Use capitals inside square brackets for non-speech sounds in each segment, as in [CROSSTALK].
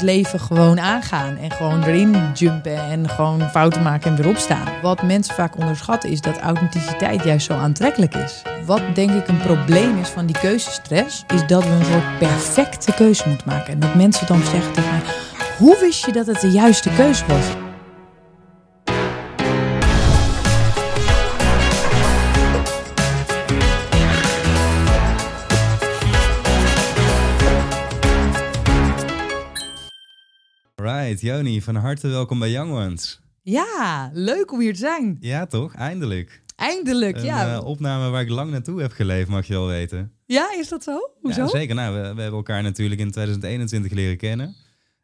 leven gewoon aangaan. En gewoon erin jumpen en gewoon fouten maken en weer opstaan. Wat mensen vaak onderschatten is dat authenticiteit juist zo aantrekkelijk is. Wat denk ik een probleem is van die keuzestress, is dat we een soort perfecte keuze moeten maken. En dat mensen dan zeggen tegen mij, hoe wist je dat het de juiste keuze was? Right, Joni, van harte welkom bij Young Ones. Ja, leuk om hier te zijn. Ja, toch? Eindelijk. Eindelijk, Een ja. eh, opname waar ik lang naartoe heb geleefd, mag je wel weten. Ja, is dat zo? Hoezo? Ja, zeker. Nou, we, we hebben elkaar natuurlijk in 2021 leren kennen.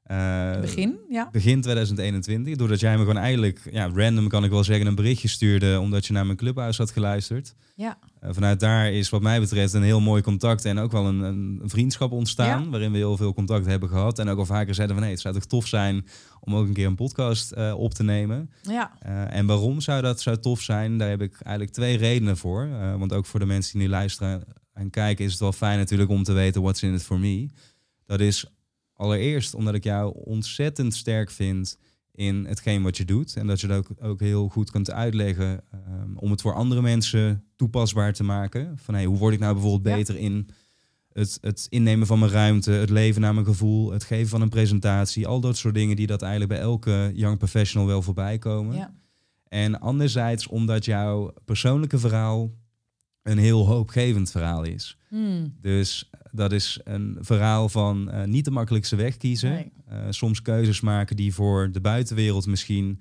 Eh, Begin, ja. Begin 2021. Doordat jij me gewoon eigenlijk, ja, random kan ik wel zeggen, een berichtje stuurde. Omdat je naar mijn clubhuis had geluisterd. Ja, vanuit daar is wat mij betreft een heel mooi contact en ook wel een, een vriendschap ontstaan. Ja. Waarin we heel veel contact hebben gehad. En ook al vaker zeiden van nee, het zou toch tof zijn om ook een keer een podcast eh, op te nemen. ja. Eh, en waarom zou dat zo tof zijn? Daar heb ik eigenlijk twee redenen voor. Eh, want ook voor de mensen die nu luisteren en kijken is het wel fijn natuurlijk om te weten what's in it for me. Dat is allereerst omdat ik jou ontzettend sterk vind in hetgeen wat je doet. En dat je dat ook, ook heel goed kunt uitleggen ehm, om het voor andere mensen toepasbaar te maken. Van hey, hoe word ik nou bijvoorbeeld Ja. beter in het, het innemen van mijn ruimte, het leven naar mijn gevoel, het geven van een presentatie. Al dat soort dingen die dat eigenlijk bij elke young professional wel voorbij komen. ja. En anderzijds omdat jouw persoonlijke verhaal een heel hoopgevend verhaal is. Hmm. Dus dat is een verhaal van eh, niet de makkelijkste weg kiezen. Nee. Eh, soms keuzes maken die voor de buitenwereld misschien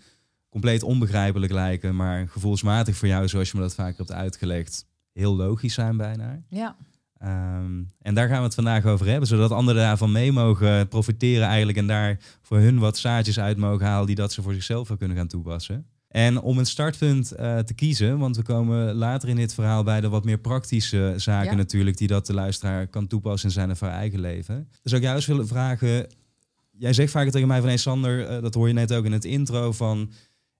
compleet onbegrijpelijk lijken, maar gevoelsmatig voor jou, zoals je me dat vaker hebt uitgelegd, heel logisch zijn bijna. Ja. Ehm, en daar gaan we het vandaag over hebben, zodat anderen daarvan mee mogen profiteren eigenlijk en daar voor hun wat zaadjes uit mogen halen die dat ze voor zichzelf wel kunnen gaan toepassen. En om een startpunt eh, te kiezen, want we komen later in dit verhaal bij de wat meer praktische zaken Ja. natuurlijk, die dat de luisteraar kan toepassen in zijn of haar eigen leven. Dus ook jou eens willen vragen, jij zegt vaak tegen mij van, hey Sander, eh, dat hoor je net ook in het intro van,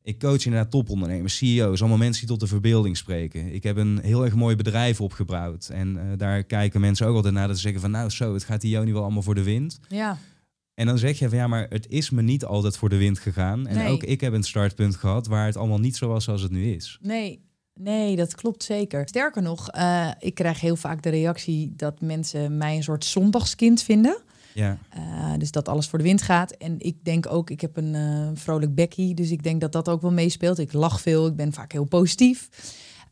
ik coach inderdaad topondernemers, CEO's, allemaal mensen die tot de verbeelding spreken. Ik heb een heel erg mooi bedrijf opgebouwd en eh, daar kijken mensen ook altijd naar dat ze zeggen van, nou zo, het gaat die Joni wel allemaal voor de wind. Ja. En dan zeg je van ja, maar het is me niet altijd voor de wind gegaan. En Nee. ook ik heb een startpunt gehad waar het allemaal niet zo was zoals het nu is. Nee, nee, dat klopt zeker. Sterker nog, eh, ik krijg heel vaak de reactie dat mensen mij een soort zondagskind vinden. Ja, Eh, dus dat alles voor de wind gaat. En ik denk ook, ik heb een eh, vrolijk bekkie. Dus ik denk dat dat ook wel meespeelt. Ik lach veel, ik ben vaak heel positief.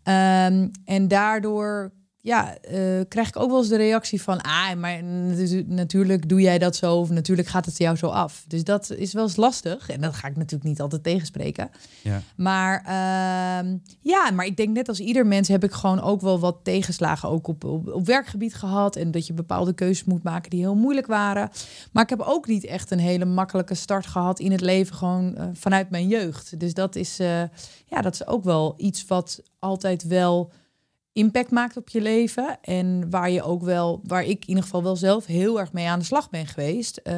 Ehm, en daardoor ja, eh, krijg ik ook wel eens de reactie van... ah, maar natu- natuurlijk doe jij dat zo... of natuurlijk gaat het jou zo af. Dus dat is wel eens lastig. En dat ga ik natuurlijk niet altijd tegenspreken. ja, Maar ehm, ja, maar ik denk net als ieder mens heb ik gewoon ook wel wat tegenslagen ook op, op, op werkgebied gehad. En dat je bepaalde keuzes moet maken die heel moeilijk waren. Maar ik heb ook niet echt een hele makkelijke start gehad in het leven, gewoon eh, vanuit mijn jeugd. Dus dat is, eh, ja, dat is ook wel iets wat altijd wel impact maakt op je leven. En waar je ook wel, waar ik in ieder geval wel zelf heel erg mee aan de slag ben geweest. Eh,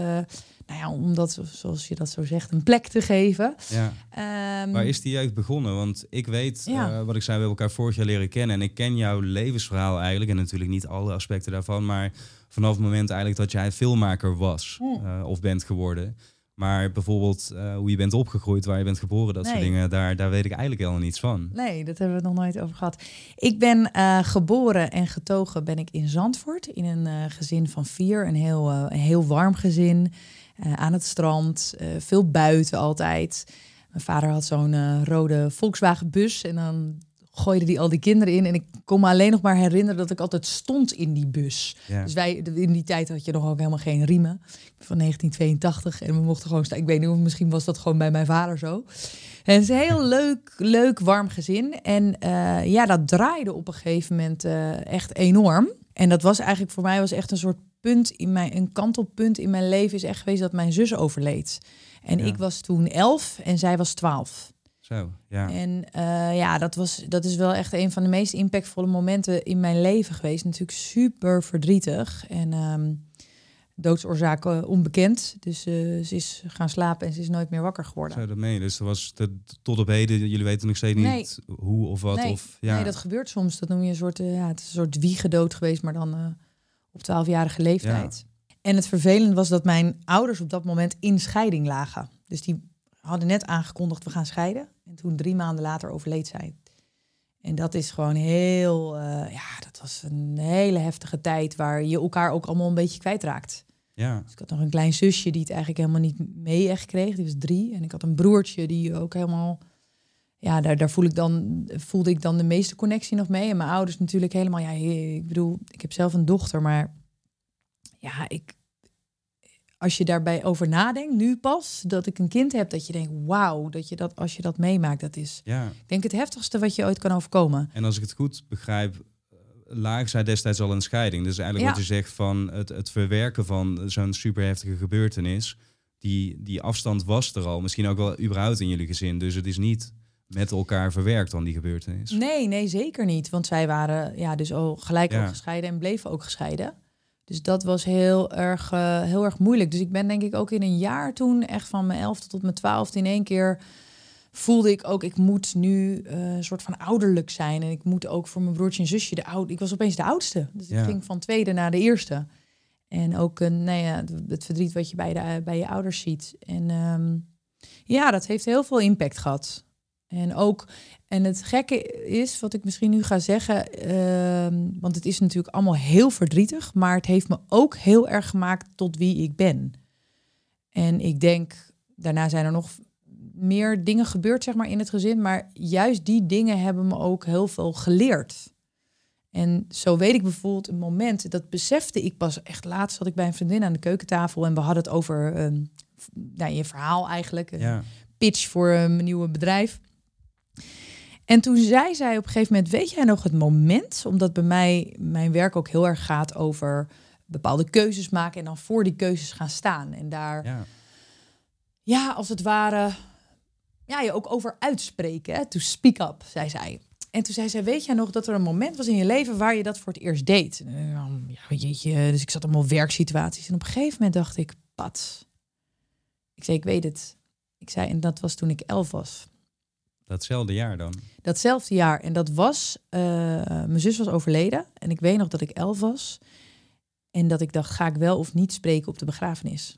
nou ja, om dat, zoals je dat zo zegt, een plek te geven. ja. Ehm, Waar is die jeugd begonnen? Want ik weet, Ja. eh, wat ik zei, we hebben elkaar vorig jaar leren kennen. En ik ken jouw levensverhaal eigenlijk. En natuurlijk niet alle aspecten daarvan. Maar vanaf het moment eigenlijk dat jij filmmaker was Mm. eh, of bent geworden. Maar bijvoorbeeld eh, hoe je bent opgegroeid, waar je bent geboren, dat soort dingen. Daar, daar weet ik eigenlijk helemaal niets van. Nee, dat hebben we nog nooit over gehad. Ik ben eh, geboren en getogen ben ik in Zandvoort in een eh, gezin van vier. Een heel, een heel warm gezin aan het strand. veel buiten altijd. Mijn vader had zo'n rode Volkswagen bus en dan gooide die al die kinderen in. En ik kon me alleen nog maar herinneren dat ik altijd stond in die bus. Ja. Dus wij, in die tijd had je nog ook helemaal geen riemen. Van 1982 en we mochten gewoon staan. Ik weet niet of misschien was dat gewoon bij mijn vader zo. En het is een heel [LAUGHS] leuk, leuk, warm gezin. En eh, ja, dat draaide op een gegeven moment eh, echt enorm. En dat was eigenlijk voor mij was echt een soort punt in mijn, een kantelpunt in mijn leven is echt geweest dat mijn zus overleed. En Ja. ik was toen elf en zij was twaalf. Zo, ja. En eh, ja, dat, was, dat is wel echt een van de meest impactvolle momenten in mijn leven geweest. Natuurlijk super verdrietig. En ehm doodsoorzaak onbekend. Dus eh, ze is gaan slapen en ze is nooit meer wakker geworden. Zo, dat meen je. Dus er was de, tot op heden, jullie weten nog steeds niet hoe of wat. nee, Of, ja. nee, dat gebeurt soms. Dat noem je een soort, eh, ja, het is een soort wiegedood geweest, maar dan op twaalfjarige leeftijd. En het vervelende was dat mijn ouders op dat moment in scheiding lagen. Dus die hadden net aangekondigd, we gaan scheiden. En toen drie maanden later overleed zij. En dat is gewoon heel, eh, ja, dat was een hele heftige tijd waar je elkaar ook allemaal een beetje kwijtraakt. Ja. Dus ik had nog een klein zusje die het eigenlijk helemaal niet mee echt kreeg. Die was drie. En ik had een broertje die ook helemaal, ja, daar, daar voel ik dan, voelde ik dan de meeste connectie nog mee. En mijn ouders natuurlijk helemaal, ja, ik bedoel, ik heb zelf een dochter, maar ja, ik, als je daarbij over nadenkt, nu pas, dat ik een kind heb, dat je denkt, wauw, dat je dat, als je dat meemaakt, dat is, ja. ik denk het heftigste wat je ooit kan overkomen. En als ik het goed begrijp, lagen zij destijds al een scheiding. Dus eigenlijk Ja. wat je zegt van het, het verwerken van zo'n superheftige gebeurtenis, die, die afstand was er al. Misschien ook wel überhaupt in jullie gezin. Dus het is niet met elkaar verwerkt dan die gebeurtenis. Nee, nee, zeker niet. Want zij waren ja, dus al gelijk Ja. ook gescheiden en bleven ook gescheiden. Dus dat was heel erg, eh, heel erg moeilijk. Dus ik ben denk ik ook in een jaar toen, echt van mijn elfde tot mijn twaalfde, in één keer voelde ik ook, ik moet nu eh, een soort van ouderlijk zijn. En ik moet ook voor mijn broertje en zusje de oud. Ik was opeens de oudste. Dus Ja. ik ging van tweede naar de eerste. En ook een, nou ja, het verdriet wat je bij, de, bij je ouders ziet. En ehm, ja, dat heeft heel veel impact gehad. En ook, en het gekke is, wat ik misschien nu ga zeggen, ehm, want het is natuurlijk allemaal heel verdrietig, maar het heeft me ook heel erg gemaakt tot wie ik ben. En ik denk, daarna zijn er nog meer dingen gebeurd, zeg maar, in het gezin, maar juist die dingen hebben me ook heel veel geleerd. En zo weet ik bijvoorbeeld een moment, dat besefte ik pas echt laatst, zat ik bij een vriendin aan de keukentafel en we hadden het over ehm, nou, je verhaal eigenlijk, een Ja, pitch voor mijn nieuwe bedrijf. En toen zei zij op een gegeven moment, weet jij nog het moment, omdat bij mij mijn werk ook heel erg gaat over bepaalde keuzes maken en dan voor die keuzes gaan staan. En daar, ja, ja. als het ware, ja, je ook over uitspreken, hè, to speak up, zei zij. En toen zei zij, weet jij nog dat er een moment was in je leven waar je dat voor het eerst deed? En, ja, jeetje, dus ik zat allemaal werksituaties. En op een gegeven moment dacht ik, pat. Ik zei, ik weet het. Ik zei, en dat was toen ik elf was. Datzelfde jaar dan. Datzelfde jaar. En dat was, eh, mijn zus was overleden. En ik weet nog dat ik elf was. En dat ik dacht, ga ik wel of niet spreken op de begrafenis?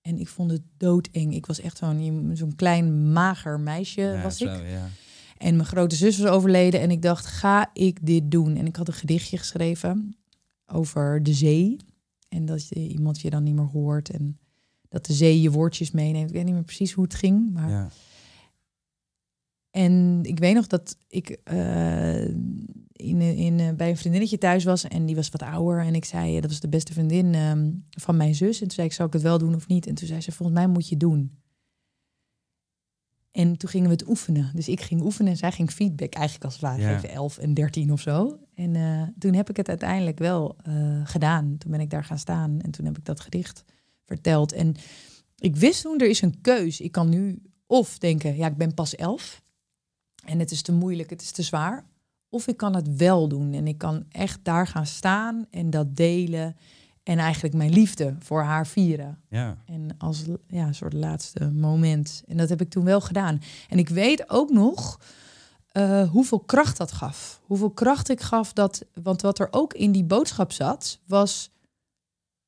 En ik vond het doodeng. Ik was echt zo'n zo'n klein mager meisje Ja, was zo, ik. ja. En mijn grote zus was overleden. En ik dacht, ga ik dit doen? En ik had een gedichtje geschreven over de zee. En dat je, iemand je dan niet meer hoort. En dat de zee je woordjes meeneemt. Ik weet niet meer precies hoe het ging. Maar ja. En ik weet nog dat ik eh, in, in, eh, bij een vriendinnetje thuis was en die was wat ouder. En ik zei, eh, dat was de beste vriendin ehm, van mijn zus. En toen zei ik, zou ik het wel doen of niet? En toen zei ze, volgens mij moet je het doen. En toen gingen we het oefenen. Dus ik ging oefenen en zij ging feedback eigenlijk als het ware Ja. geven, 11 en 13 of zo. En toen heb ik het uiteindelijk wel gedaan. Toen ben ik daar gaan staan en toen heb ik dat gedicht verteld. En ik wist toen, er is een keus. Ik kan nu of denken, ja, ik ben pas 11 en het is te moeilijk, het is te zwaar. Of ik kan het wel doen en ik kan echt daar gaan staan en dat delen. En eigenlijk mijn liefde voor haar vieren. ja. En als ja, een soort laatste moment. En dat heb ik toen wel gedaan. En ik weet ook nog eh, hoeveel kracht dat gaf. Hoeveel kracht ik gaf dat. Want wat er ook in die boodschap zat, was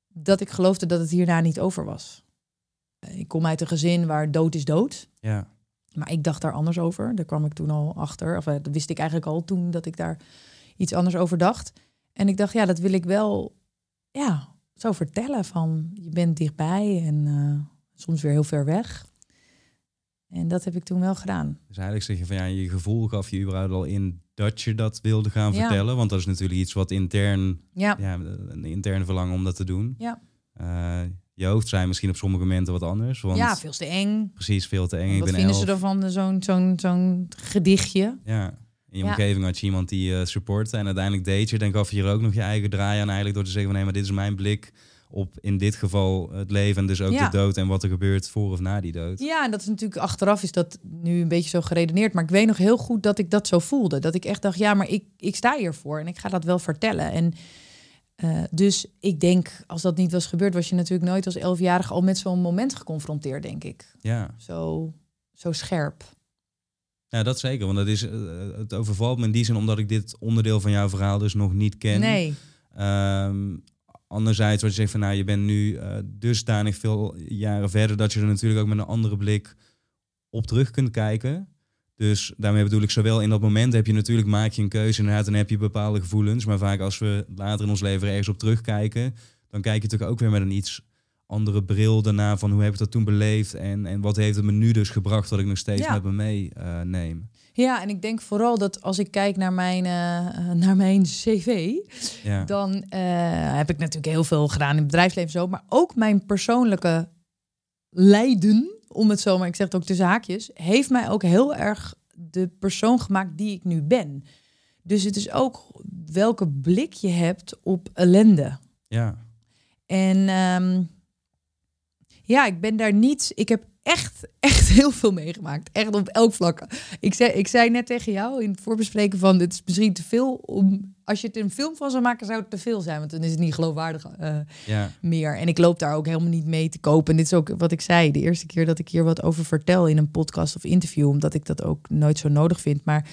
dat ik geloofde dat het hierna niet over was. Ik kom uit een gezin waar dood is dood. ja. Maar ik dacht daar anders over. Daar kwam ik toen al achter. Of eh, dat wist ik eigenlijk al toen dat ik daar iets anders over dacht. En ik dacht, ja, dat wil ik wel ja, zo vertellen. Van je bent dichtbij en eh, soms weer heel ver weg. En dat heb ik toen wel gedaan. Dus eigenlijk zeg je van ja, je gevoel gaf je überhaupt al in dat je dat wilde gaan Ja. vertellen. Want dat is natuurlijk iets wat intern, Ja, ja, een interne verlangen om dat te doen. Ja. Eh, je hoofd zijn misschien op sommige momenten wat anders. Want ja veel te eng. precies veel te eng. Ik Wat ben vinden elf. ze ervan, zo'n zo'n zo'n gedichtje? Ja. In je Ja. omgeving had je iemand die eh supportte. En uiteindelijk deed je. Dan gaf je hier ook nog je eigen draai aan. Eigenlijk door te zeggen van nee, maar dit is mijn blik op in dit geval het leven. En dus ook Ja. de dood. En wat er gebeurt voor of na die dood. Ja, en dat is natuurlijk achteraf is dat nu een beetje zo geredeneerd. Maar ik weet nog heel goed dat ik dat zo voelde. Dat ik echt dacht, ja, maar ik, ik sta hiervoor en ik ga dat wel vertellen. En eh, dus ik denk, als dat niet was gebeurd, was je natuurlijk nooit als elfjarige al met zo'n moment geconfronteerd, denk ik. Ja. Zo, zo scherp. ja, dat zeker. Want dat is, eh, het overvalt me in die zin omdat ik dit onderdeel van jouw verhaal dus nog niet ken. Nee. Ehm, anderzijds wat je zegt van nou, je bent nu uh, dusdanig veel jaren verder dat je er natuurlijk ook met een andere blik op terug kunt kijken. Dus daarmee bedoel ik, zowel in dat moment heb je natuurlijk, maak je een keuze inderdaad, en heb je bepaalde gevoelens. Maar vaak als we later in ons leven ergens op terugkijken, dan kijk je natuurlijk ook weer met een iets andere bril daarna van hoe heb ik dat toen beleefd en, en wat heeft het me nu dus gebracht dat ik nog steeds met me meeneem. Uh, ja, en ik denk vooral dat als ik kijk naar mijn, uh, naar mijn cv, ja. dan uh, heb ik natuurlijk heel veel gedaan in het bedrijfsleven zo, maar ook mijn persoonlijke lijden, om het zo maar, ik zeg het ook tussen haakjes, heeft mij ook heel erg de persoon gemaakt die ik nu ben. Dus het is ook welke blik je hebt op ellende. Ja. En um, ja, ik ben daar niet. Ik heb echt, echt [LAUGHS] heel veel meegemaakt. Echt op elk vlak. Ik zei, ik zei net tegen jou in het voorbespreken van dit is misschien te veel om. Als je het een film van zou maken, zou het te veel zijn. Want dan is het niet geloofwaardig uh, ja. meer. En ik loop daar ook helemaal niet mee te kopen. En dit is ook wat ik zei. De eerste keer dat ik hier wat over vertel in een podcast of interview. Omdat ik dat ook nooit zo nodig vind. Maar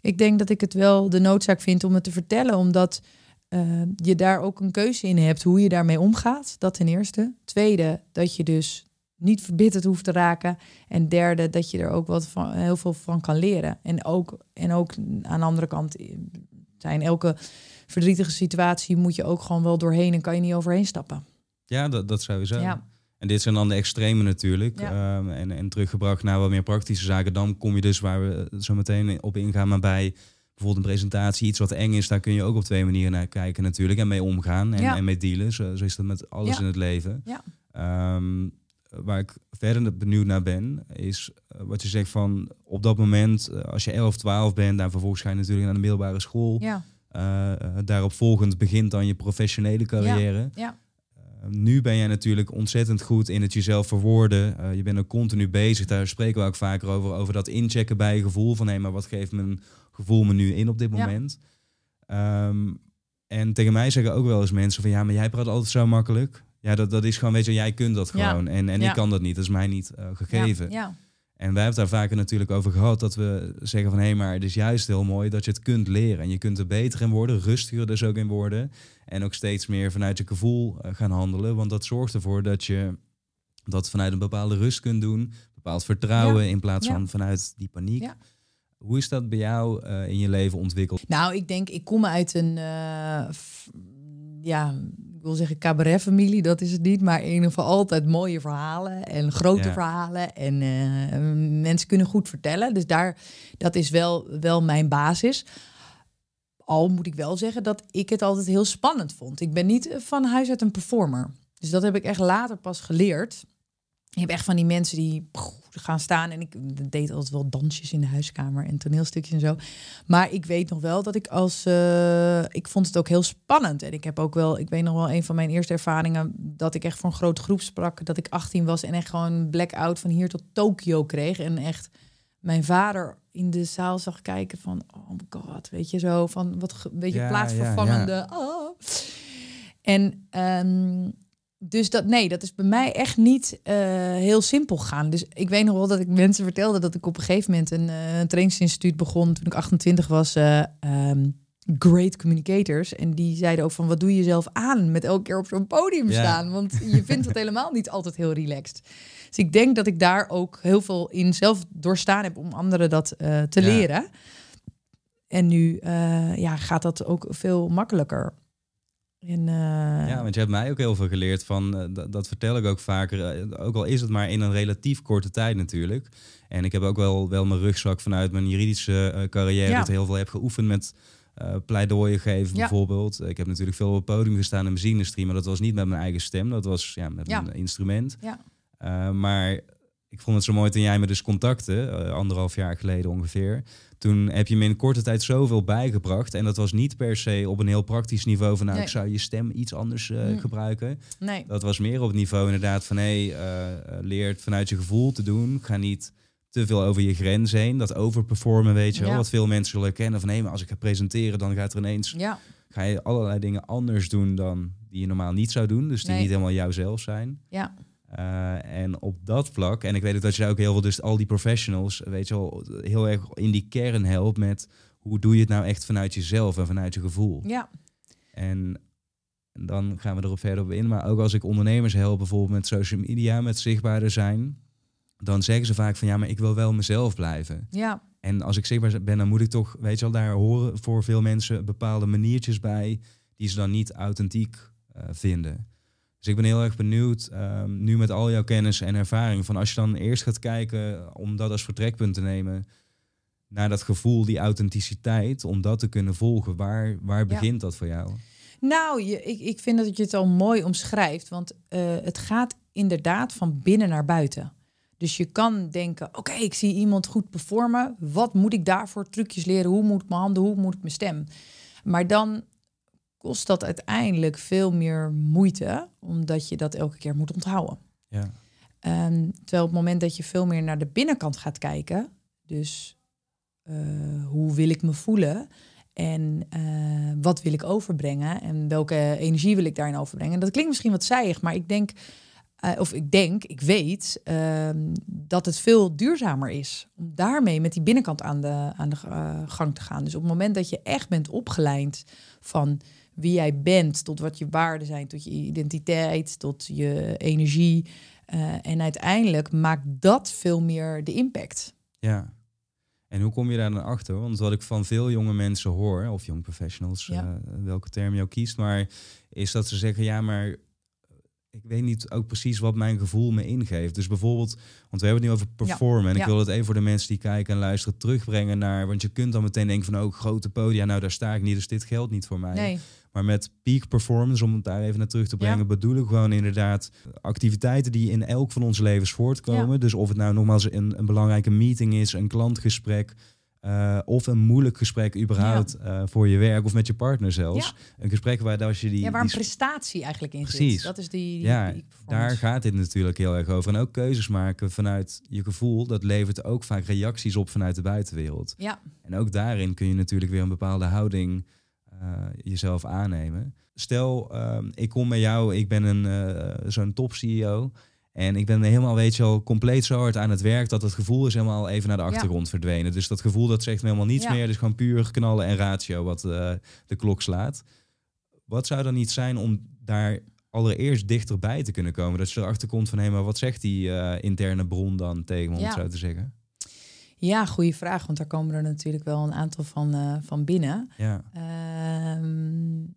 ik denk dat ik het wel de noodzaak vind om het te vertellen. Omdat uh, je daar ook een keuze in hebt hoe je daarmee omgaat. Dat ten eerste. Tweede, dat je dus niet verbitterd hoeft te raken. En derde, dat je er ook wat van, heel veel van kan leren. En ook, en ook aan de andere kant eh, zijn elke verdrietige situatie moet je ook gewoon wel doorheen en kan je niet overheen stappen. Ja, dat, dat sowieso. Ja. En dit zijn dan de extreme natuurlijk. Ja. Um, en, en teruggebracht naar wat meer praktische zaken. Dan kom je dus waar we zo meteen op ingaan, maar bij bijvoorbeeld een presentatie, iets wat eng is, daar kun je ook op twee manieren naar kijken natuurlijk en mee omgaan en, en mee dealen. Zo, zo, is dat met alles in het leven. Ja. Um, waar ik verder benieuwd naar ben, is uh, wat je zegt van op dat moment, uh, als je 11, 12 bent, dan vervolgens ga je natuurlijk naar de middelbare school. Ja. Uh, daarop volgend begint dan je professionele carrière. Ja. nu ben jij natuurlijk ontzettend goed in het jezelf verwoorden. je bent ook continu bezig. Daar spreken we ook vaker over. Over dat inchecken bij je gevoel. Van hé, maar wat geeft mijn gevoel me nu in op dit moment? Um, en tegen mij zeggen ook wel eens mensen van ja, maar jij praat altijd zo makkelijk. Ja, dat, dat is gewoon, weet je, jij kunt dat gewoon. En, en ik kan dat niet, dat is mij niet uh, gegeven. Ja. En wij hebben het daar vaker natuurlijk over gehad, dat we zeggen van hé, hey, maar het is juist heel mooi dat je het kunt leren. En je kunt er beter in worden, rustiger dus ook in worden. En ook steeds meer vanuit je gevoel uh, gaan handelen. Want dat zorgt ervoor dat je dat vanuit een bepaalde rust kunt doen, bepaald vertrouwen in plaats van vanuit die paniek. Hoe is dat bij jou uh, in je leven ontwikkeld? Nou, ik denk, ik kom uit een, ja, ik wil zeggen cabaretfamilie, dat is het niet. Maar in ieder geval altijd mooie verhalen en grote verhalen. En uh, mensen kunnen goed vertellen. Dus daar, dat is wel, wel mijn basis. Al moet ik wel zeggen dat ik het altijd heel spannend vond. Ik ben niet van huis uit een performer. Dus dat heb ik echt later pas geleerd. Je hebt echt van die mensen die gaan staan. En ik deed altijd wel dansjes in de huiskamer en toneelstukjes en zo. Maar ik weet nog wel dat ik als. Uh, ik vond het ook heel spannend. En ik heb ook wel. Ik weet nog wel een van mijn eerste ervaringen. dat ik echt voor een grote groep sprak. Dat ik 18 was en echt gewoon blackout van hier tot Tokio kreeg. En echt mijn vader in de zaal zag kijken van. Oh my god, weet je zo. Van wat. Weet je, plaatsvervangende. Ja, ja. Oh. En. Um, dus dat, nee, dat is bij mij echt niet uh, heel simpel gegaan. Dus ik weet nog wel dat ik mensen vertelde dat ik op een gegeven moment een, uh, trainingsinstituut begon toen ik 28 was. Uh, um, great communicators. En die zeiden ook van wat doe je jezelf aan met elke keer op zo'n podium staan? Want je [LAUGHS] vindt het helemaal niet altijd heel relaxed. Dus ik denk dat ik daar ook heel veel in zelf doorstaan heb om anderen dat te leren. En nu ja, gaat dat ook veel makkelijker. En, uh... Ja, want je hebt mij ook heel veel geleerd van, uh, dat, dat, vertel ik ook vaker, uh, ook al is het maar in een relatief korte tijd natuurlijk. En ik heb ook wel, wel mijn rugzak vanuit mijn juridische carrière, ja. dat heel veel heb geoefend met pleidooien geven ja. bijvoorbeeld. Ik heb natuurlijk veel op het podium gestaan in de muziekindustrie, maar dat was niet met mijn eigen stem, dat was ja, met een instrument. maar ik vond het zo mooi toen jij me dus contacte, anderhalf jaar geleden ongeveer toen heb je me in korte tijd zoveel bijgebracht. En dat was niet per se op een heel praktisch niveau van nou, ik zou je stem iets anders uh, gebruiken. Nee. Dat was meer op het niveau inderdaad van hé, hey, uh, leer het vanuit je gevoel te doen. Ga niet te veel over je grens heen. Dat overperformen, weet je wel. Wat veel mensen zullen kennen van hé, maar als ik ga presenteren, dan gaat er ineens. Ja. Ga je allerlei dingen anders doen dan die je normaal niet zou doen. Dus die niet helemaal jouzelf zijn. Ja. Uh, en op dat vlak, en ik weet dat je ook heel veel, dus al die professionals, weet je wel, heel erg in die kern helpt met hoe doe je het nou echt vanuit jezelf en vanuit je gevoel. Ja. En En dan gaan we erop verder op in. Maar ook als ik ondernemers help, bijvoorbeeld met social media, met zichtbaarder zijn, dan zeggen ze vaak van ja, maar ik wil wel mezelf blijven. Ja. En als ik zichtbaar ben, dan moet ik toch, weet je wel, daar horen voor veel mensen bepaalde maniertjes bij die ze dan niet authentiek uh, vinden. Dus ik ben heel erg benieuwd, um, nu met al jouw kennis en ervaring, van als je dan eerst gaat kijken om dat als vertrekpunt te nemen naar dat gevoel, die authenticiteit, om dat te kunnen volgen, waar, waar begint dat voor jou? Nou, je, ik, ik vind dat je het al mooi omschrijft, want uh, het gaat inderdaad van binnen naar buiten. Dus je kan denken, oké, ik zie iemand goed performen. Wat moet ik daarvoor trucjes leren? Hoe moet ik mijn handen? Hoe moet ik mijn stem? Maar dan kost dat uiteindelijk veel meer moeite, omdat je dat elke keer moet onthouden. Ja. Um, terwijl op het moment dat je veel meer naar de binnenkant gaat kijken, dus uh, hoe wil ik me voelen en uh, wat wil ik overbrengen en welke energie wil ik daarin overbrengen. Dat klinkt misschien wat zijig, maar ik denk uh, of ik denk, ik weet uh, dat het veel duurzamer is om daarmee met die binnenkant aan de, aan de gang te gaan. Dus op het moment dat je echt bent opgeleid van wie jij bent, tot wat je waarden zijn, tot je identiteit, tot je energie. Uh, en uiteindelijk maakt dat veel meer de impact. Ja. En hoe kom je daar dan achter? Want wat ik van veel jonge mensen hoor, of young professionals, ja. welke term je ook kiest, maar is dat ze zeggen: ja, maar ik weet niet ook precies wat mijn gevoel me ingeeft. Dus bijvoorbeeld, want we hebben het nu over performen. En ik wil het even voor de mensen die kijken en luisteren terugbrengen naar. Want je kunt dan meteen denken van ook oh, grote podia, nou daar sta ik niet, dus dit geldt niet voor mij. Nee. Maar met peak performance, om het daar even naar terug te brengen, bedoel ik gewoon inderdaad activiteiten die in elk van onze levens voortkomen. Dus of het nou nogmaals een, een belangrijke meeting is, een klantgesprek, uh, of een moeilijk gesprek überhaupt ja. uh, voor je werk of met je partner zelfs. Ja. Een gesprek waar als je die... Ja, waar een prestatie eigenlijk in Precies. zit. Dat is die, die Ja, daar gaat dit natuurlijk heel erg over. En ook keuzes maken vanuit je gevoel, dat levert ook vaak reacties op vanuit de buitenwereld. Ja. En ook daarin kun je natuurlijk weer een bepaalde houding jezelf aannemen. Stel, ik kom bij jou, ik ben een zo'n top CEO... En ik ben helemaal, weet je al, compleet zo hard aan het werk dat het gevoel is helemaal even naar de achtergrond ja. verdwenen. Dus dat gevoel dat zegt me helemaal niets ja. meer. Dus gewoon puur knallen en ratio wat uh, de klok slaat. Wat zou dan niet zijn om daar allereerst dichterbij te kunnen komen? Dat je erachter komt van, hé, hey, maar wat zegt die uh, interne bron dan tegen me, om ja. het zo te zeggen? Ja, goede vraag, want daar komen er natuurlijk wel een aantal van, uh, van binnen. Ja. Um,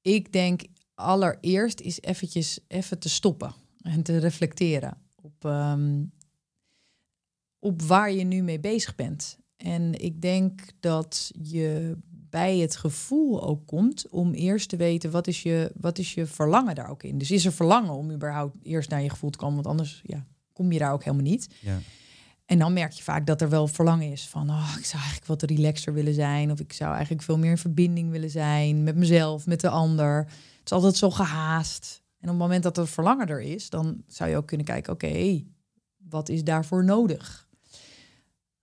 ik denk allereerst is eventjes even te stoppen en te reflecteren op, um, op waar je nu mee bezig bent. En ik denk dat je bij het gevoel ook komt om eerst te weten wat is je, wat is je verlangen daar ook in. Dus is er verlangen om überhaupt eerst naar je gevoel te komen, want anders ja, kom je daar ook helemaal niet. Ja. En dan merk je vaak dat er wel verlangen is van, oh, ik zou eigenlijk wat relaxer willen zijn, of ik zou eigenlijk veel meer in verbinding willen zijn met mezelf, met de ander is altijd zo gehaast. En op het moment dat er verlangen er is, dan zou je ook kunnen kijken, oké, wat is daarvoor nodig?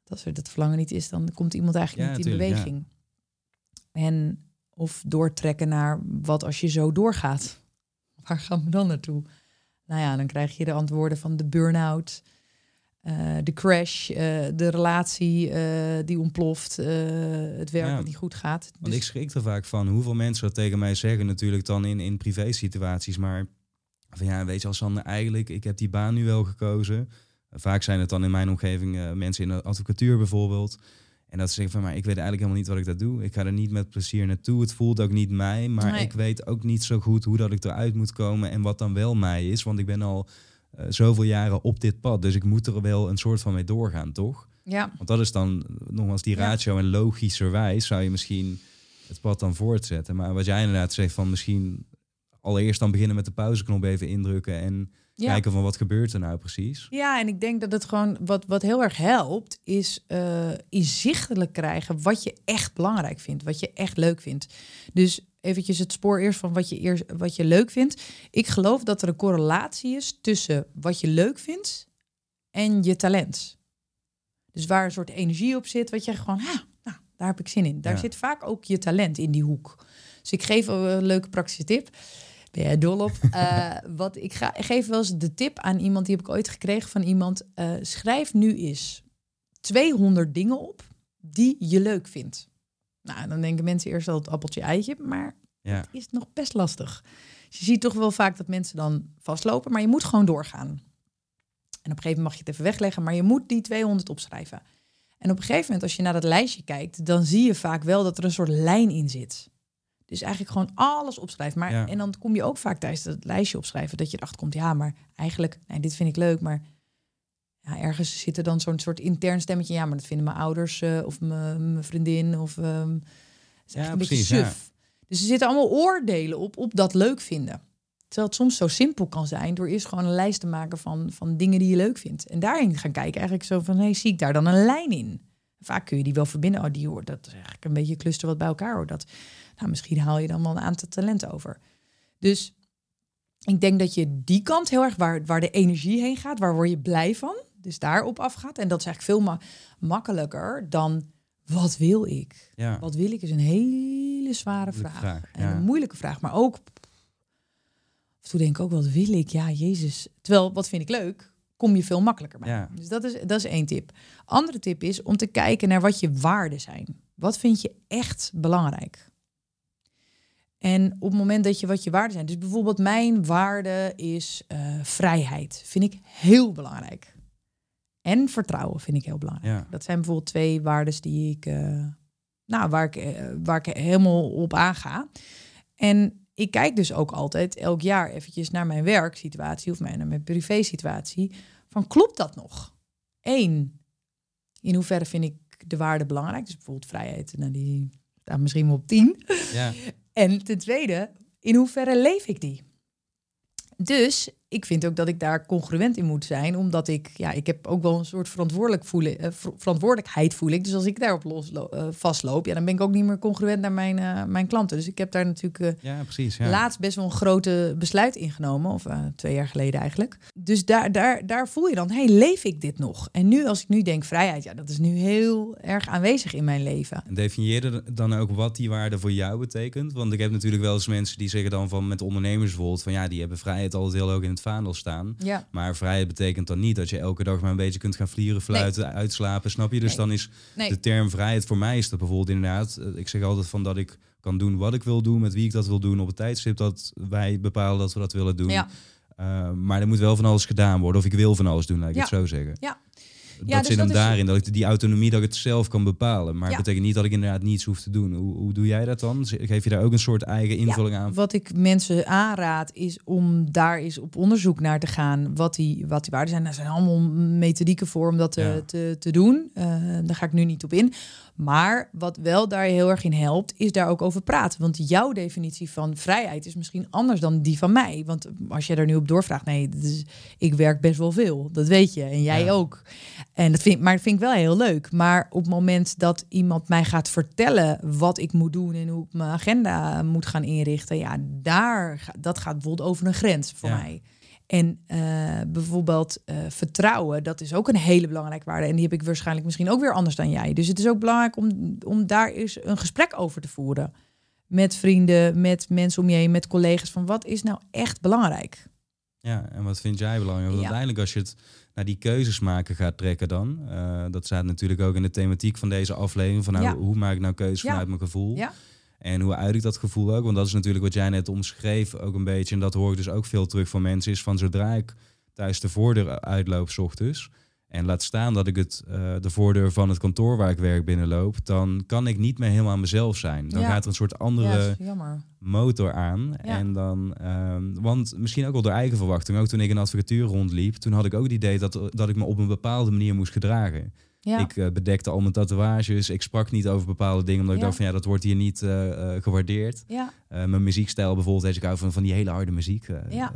Als er dat verlangen niet is, dan komt iemand eigenlijk ja, niet in beweging. En of doortrekken naar wat als je zo doorgaat. [LAUGHS] Waar gaan we dan naartoe? Nou ja, dan krijg je de antwoorden van de burn-out, de crash, uh, de relatie uh, die ontploft, het werk ja. wat niet goed gaat. Dus Want ik schrik er vaak van hoeveel mensen dat tegen mij zeggen, natuurlijk dan in, in privé situaties. Maar van ja, weet je, als Sander, eigenlijk, ik heb die baan nu wel gekozen. Vaak zijn het dan in mijn omgeving mensen in de advocatuur bijvoorbeeld. En dat ze zeggen van, maar ik weet eigenlijk helemaal niet wat ik dat doe. Ik ga er niet met plezier naartoe. Het voelt ook niet mij, maar Nee. ik weet ook niet zo goed hoe dat ik eruit moet komen en wat dan wel mij is. Want ik ben al uh, zoveel jaren op dit pad. Dus ik moet er wel een soort van mee doorgaan, toch? Ja, Want dat is dan nogmaals die Ja. ratio en logischerwijs zou je misschien het pad dan voortzetten. Maar wat jij inderdaad zegt van misschien allereerst dan beginnen met de pauzeknop even indrukken en ja. kijken van wat gebeurt er nou precies. Ja, en ik denk dat het gewoon wat, wat heel erg helpt, is eh inzichtelijk krijgen wat je echt belangrijk vindt, wat je echt leuk vindt. Dus eventjes het spoor eerst van wat je, eerst, wat je leuk vindt. Ik geloof dat er een correlatie is tussen wat je leuk vindt en je talent. Dus waar een soort energie op zit, wat je gewoon, ha, nou, daar heb ik zin in. Daar Ja. zit vaak ook je talent in die hoek. Dus ik geef een leuke praktische tip. Ben jij dol op? [LAUGHS] Eh, wat ik, ga, ik geef wel eens de tip aan iemand, die heb ik ooit gekregen van iemand. eh, schrijf nu eens 200 dingen op die je leuk vindt. Nou, dan denken mensen eerst al het appeltje eitje, maar Ja. Het is nog best lastig. Dus je ziet toch wel vaak dat mensen dan vastlopen, maar je moet gewoon doorgaan. En op een gegeven moment mag je het even wegleggen, maar je moet die 200 opschrijven. En op een gegeven moment, als je naar dat lijstje kijkt, dan zie je vaak wel dat er een soort lijn in zit. Dus eigenlijk gewoon alles opschrijven. Maar, Ja. En dan kom je ook vaak tijdens het lijstje opschrijven dat je erachter komt, ja, maar eigenlijk, nee, dit vind ik leuk, maar ja, ergens zit er dan zo'n soort intern stemmetje. Ja, maar dat vinden mijn ouders eh, of mijn vriendin of ehm Ja, een precies, beetje ja. suf. Dus er zitten allemaal oordelen op, op dat leuk vinden. Terwijl het soms zo simpel kan zijn door eerst gewoon een lijst te maken van, van dingen die je leuk vindt. En daarin gaan kijken eigenlijk zo van, hey, zie ik daar dan een lijn in? Vaak kun je die wel verbinden. Oh, die hoort, dat is eigenlijk een beetje cluster wat bij elkaar hoort. Dat, nou, misschien haal je dan wel een aantal talenten over. Dus ik denk dat je die kant heel erg, waar, waar de energie heen gaat, waar word je blij van? Dus daarop afgaat. En dat is eigenlijk veel ma- makkelijker dan, wat wil ik? Ja. Wat wil ik is een hele zware Moeilijke vraag. vraag, En een moeilijke vraag, maar ook... Of toen denk ik ook, wat wil ik? Ja, Jezus. Terwijl, wat vind ik leuk? Kom je veel makkelijker bij. Ja. Dus dat is, dat is één tip. Andere tip is om te kijken naar wat je waarden zijn. Wat vind je echt belangrijk? En op het moment dat je wat je waarden zijn... Dus bijvoorbeeld mijn waarde is eh, vrijheid. Vind ik heel belangrijk. En vertrouwen vind ik heel belangrijk. Ja. Dat zijn bijvoorbeeld twee waarden die ik, eh, nou, waar, ik, eh, waar ik helemaal op aanga. En ik kijk dus ook altijd elk jaar eventjes naar mijn werksituatie of mijn, naar mijn privésituatie. Van klopt dat nog? Eén, in hoeverre vind ik de waarde belangrijk? Dus bijvoorbeeld vrijheid, nou, die staat misschien wel op tien. Ja. [LAUGHS] En ten tweede, in hoeverre leef ik die? Dus ik vind ook dat ik daar congruent in moet zijn, omdat ik, ja, ik heb ook wel een soort verantwoordelijk voelen, eh, ver- verantwoordelijkheid voel ik. Dus als ik daarop los, eh, vastloop, ja, dan ben ik ook niet meer congruent naar mijn, eh, mijn klanten. Dus ik heb daar natuurlijk ja, precies. Ja. laatst best wel een grote besluit ingenomen, of twee jaar geleden eigenlijk. Dus daar, daar, daar voel je dan, hey, leef ik dit nog? En nu, als ik nu denk vrijheid, ja, dat is nu heel erg aanwezig in mijn leven. En definieer dan ook wat die waarde voor jou betekent? Want ik heb natuurlijk wel eens mensen die zeggen dan van met ondernemers bijvoorbeeld van ja, die hebben vrijheid altijd heel hoog in het vaandel staan. Ja, Maar vrijheid betekent dan niet dat je elke dag maar een beetje kunt gaan vlieren, fluiten, uitslapen, snap je? Dus Nee. dan is nee, de term vrijheid voor mij is dat bijvoorbeeld inderdaad, eh, ik zeg altijd van dat ik kan doen wat ik wil doen, met wie ik dat wil doen, op het tijdstip dat wij bepalen dat we dat willen doen. ja. Uh, maar er moet wel van alles gedaan worden, of ik wil van alles doen, laat ik Ja. het zo zeggen. Ja. Dat Ja, dus zit hem dat is- daarin, dat ik die autonomie, dat ik het zelf kan bepalen. Maar Ja. het betekent niet dat ik inderdaad niets hoef te doen. Hoe, hoe doe jij dat dan? Geef je daar ook een soort eigen invulling aan? Wat ik mensen aanraad is om daar eens op onderzoek naar te gaan. Wat die, wat die waarden zijn. Daar zijn allemaal methodieken voor om dat te, Ja. te, te doen. Eh, daar ga ik nu niet op in. Maar wat wel daar heel erg in helpt, is daar ook over praten. Want jouw definitie van vrijheid is misschien anders dan die van mij. Want als je daar nu op doorvraagt, nee, is, ik werk best wel veel. Dat weet je. En jij Ja. ook. En dat vind, maar dat vind ik wel heel leuk. Maar op het moment dat iemand mij gaat vertellen wat ik moet doen en hoe ik mijn agenda moet gaan inrichten, ja, daar, dat gaat bijvoorbeeld over een grens voor Ja. mij. En eh, bijvoorbeeld eh, vertrouwen, dat is ook een hele belangrijke waarde. En die heb ik waarschijnlijk misschien ook weer anders dan jij. Dus het is ook belangrijk om, om daar eens een gesprek over te voeren. Met vrienden, met mensen om je heen, met collega's. Van wat is nou echt belangrijk? Ja, en wat vind jij belangrijk? Want Ja. uiteindelijk als je het naar die keuzes maken gaat trekken dan, eh, dat staat natuurlijk ook in de thematiek van deze aflevering, van nou, Ja. hoe maak ik nou keuzes Ja. vanuit mijn gevoel? Ja. En hoe uit ik dat gevoel ook? Want dat is natuurlijk wat jij net omschreef ook een beetje. En dat hoor ik dus ook veel terug van mensen. Is van zodra ik thuis de voordeur uitloop s ochtends. En laat staan dat ik het, eh, de voordeur van het kantoor waar ik werk binnenloop. Dan kan ik niet meer helemaal mezelf zijn. Dan Ja. gaat er een soort andere Ja, motor aan. Ja. En dan, ehm, want misschien ook wel door eigen verwachting. Ook toen ik in de advocatuur rondliep. Toen had ik ook het idee dat, dat ik me op een bepaalde manier moest gedragen. Ja. Ik eh, bedekte al mijn tatoeages. Ik sprak niet over bepaalde dingen. Omdat ik dacht van ja, dat wordt hier niet eh, eh, gewaardeerd. ja. Mijn muziekstijl bijvoorbeeld, je, ik hou van, van die hele harde muziek. Ja.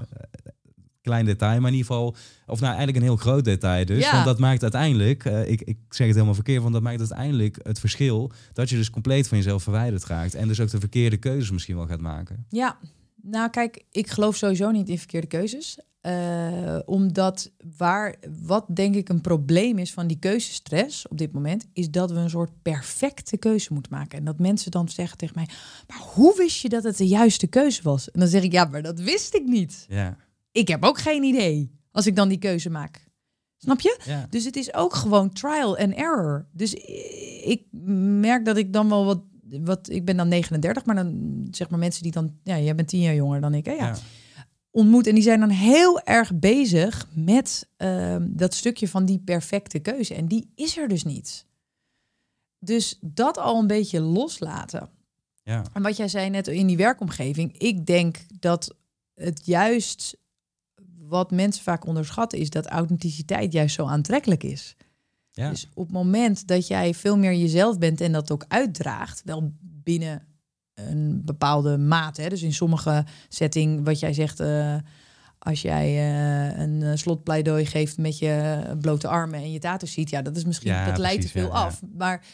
klein detail, maar in ieder geval, of nou eigenlijk een heel groot detail dus. Ja. Want dat maakt uiteindelijk, ik, ik zeg het helemaal verkeerd, want dat maakt uiteindelijk het verschil dat je dus compleet van jezelf verwijderd raakt. En dus ook de verkeerde keuzes misschien wel gaat maken. Ja, nou kijk, ik geloof sowieso niet in verkeerde keuzes. Eh, omdat waar, wat denk ik een probleem is van die keuzestress op dit moment, is dat we een soort perfecte keuze moeten maken. En dat mensen dan zeggen tegen mij, maar hoe wist je dat het de juiste keuze was? En dan zeg ik, ja, maar dat wist ik niet. Ja, Ik heb ook geen idee als ik dan die keuze maak. Snap je? ja. Dus het is ook gewoon trial and error. Dus ik merk dat ik dan wel wat wat, ik ben dan 39, maar dan zeg maar mensen die dan, ja, jij bent tien jaar jonger dan ik, hè? Ja. Ja. Ontmoet en die zijn dan heel erg bezig met ehm, dat stukje van die perfecte keuze. En die is er dus niet. Dus dat al een beetje loslaten. Ja. En wat jij zei net in die werkomgeving, ik denk dat het juist wat mensen vaak onderschatten is dat authenticiteit juist zo aantrekkelijk is. Ja. Dus op het moment dat jij veel meer jezelf bent en dat ook uitdraagt, wel binnen een bepaalde mate. Hè? Dus in sommige setting, wat jij zegt, eh, als jij eh, een eh, slotpleidooi geeft met je blote armen en je tattoos ziet, ja, dat is misschien Ja, dat leidt te veel ja, ja. af. Maar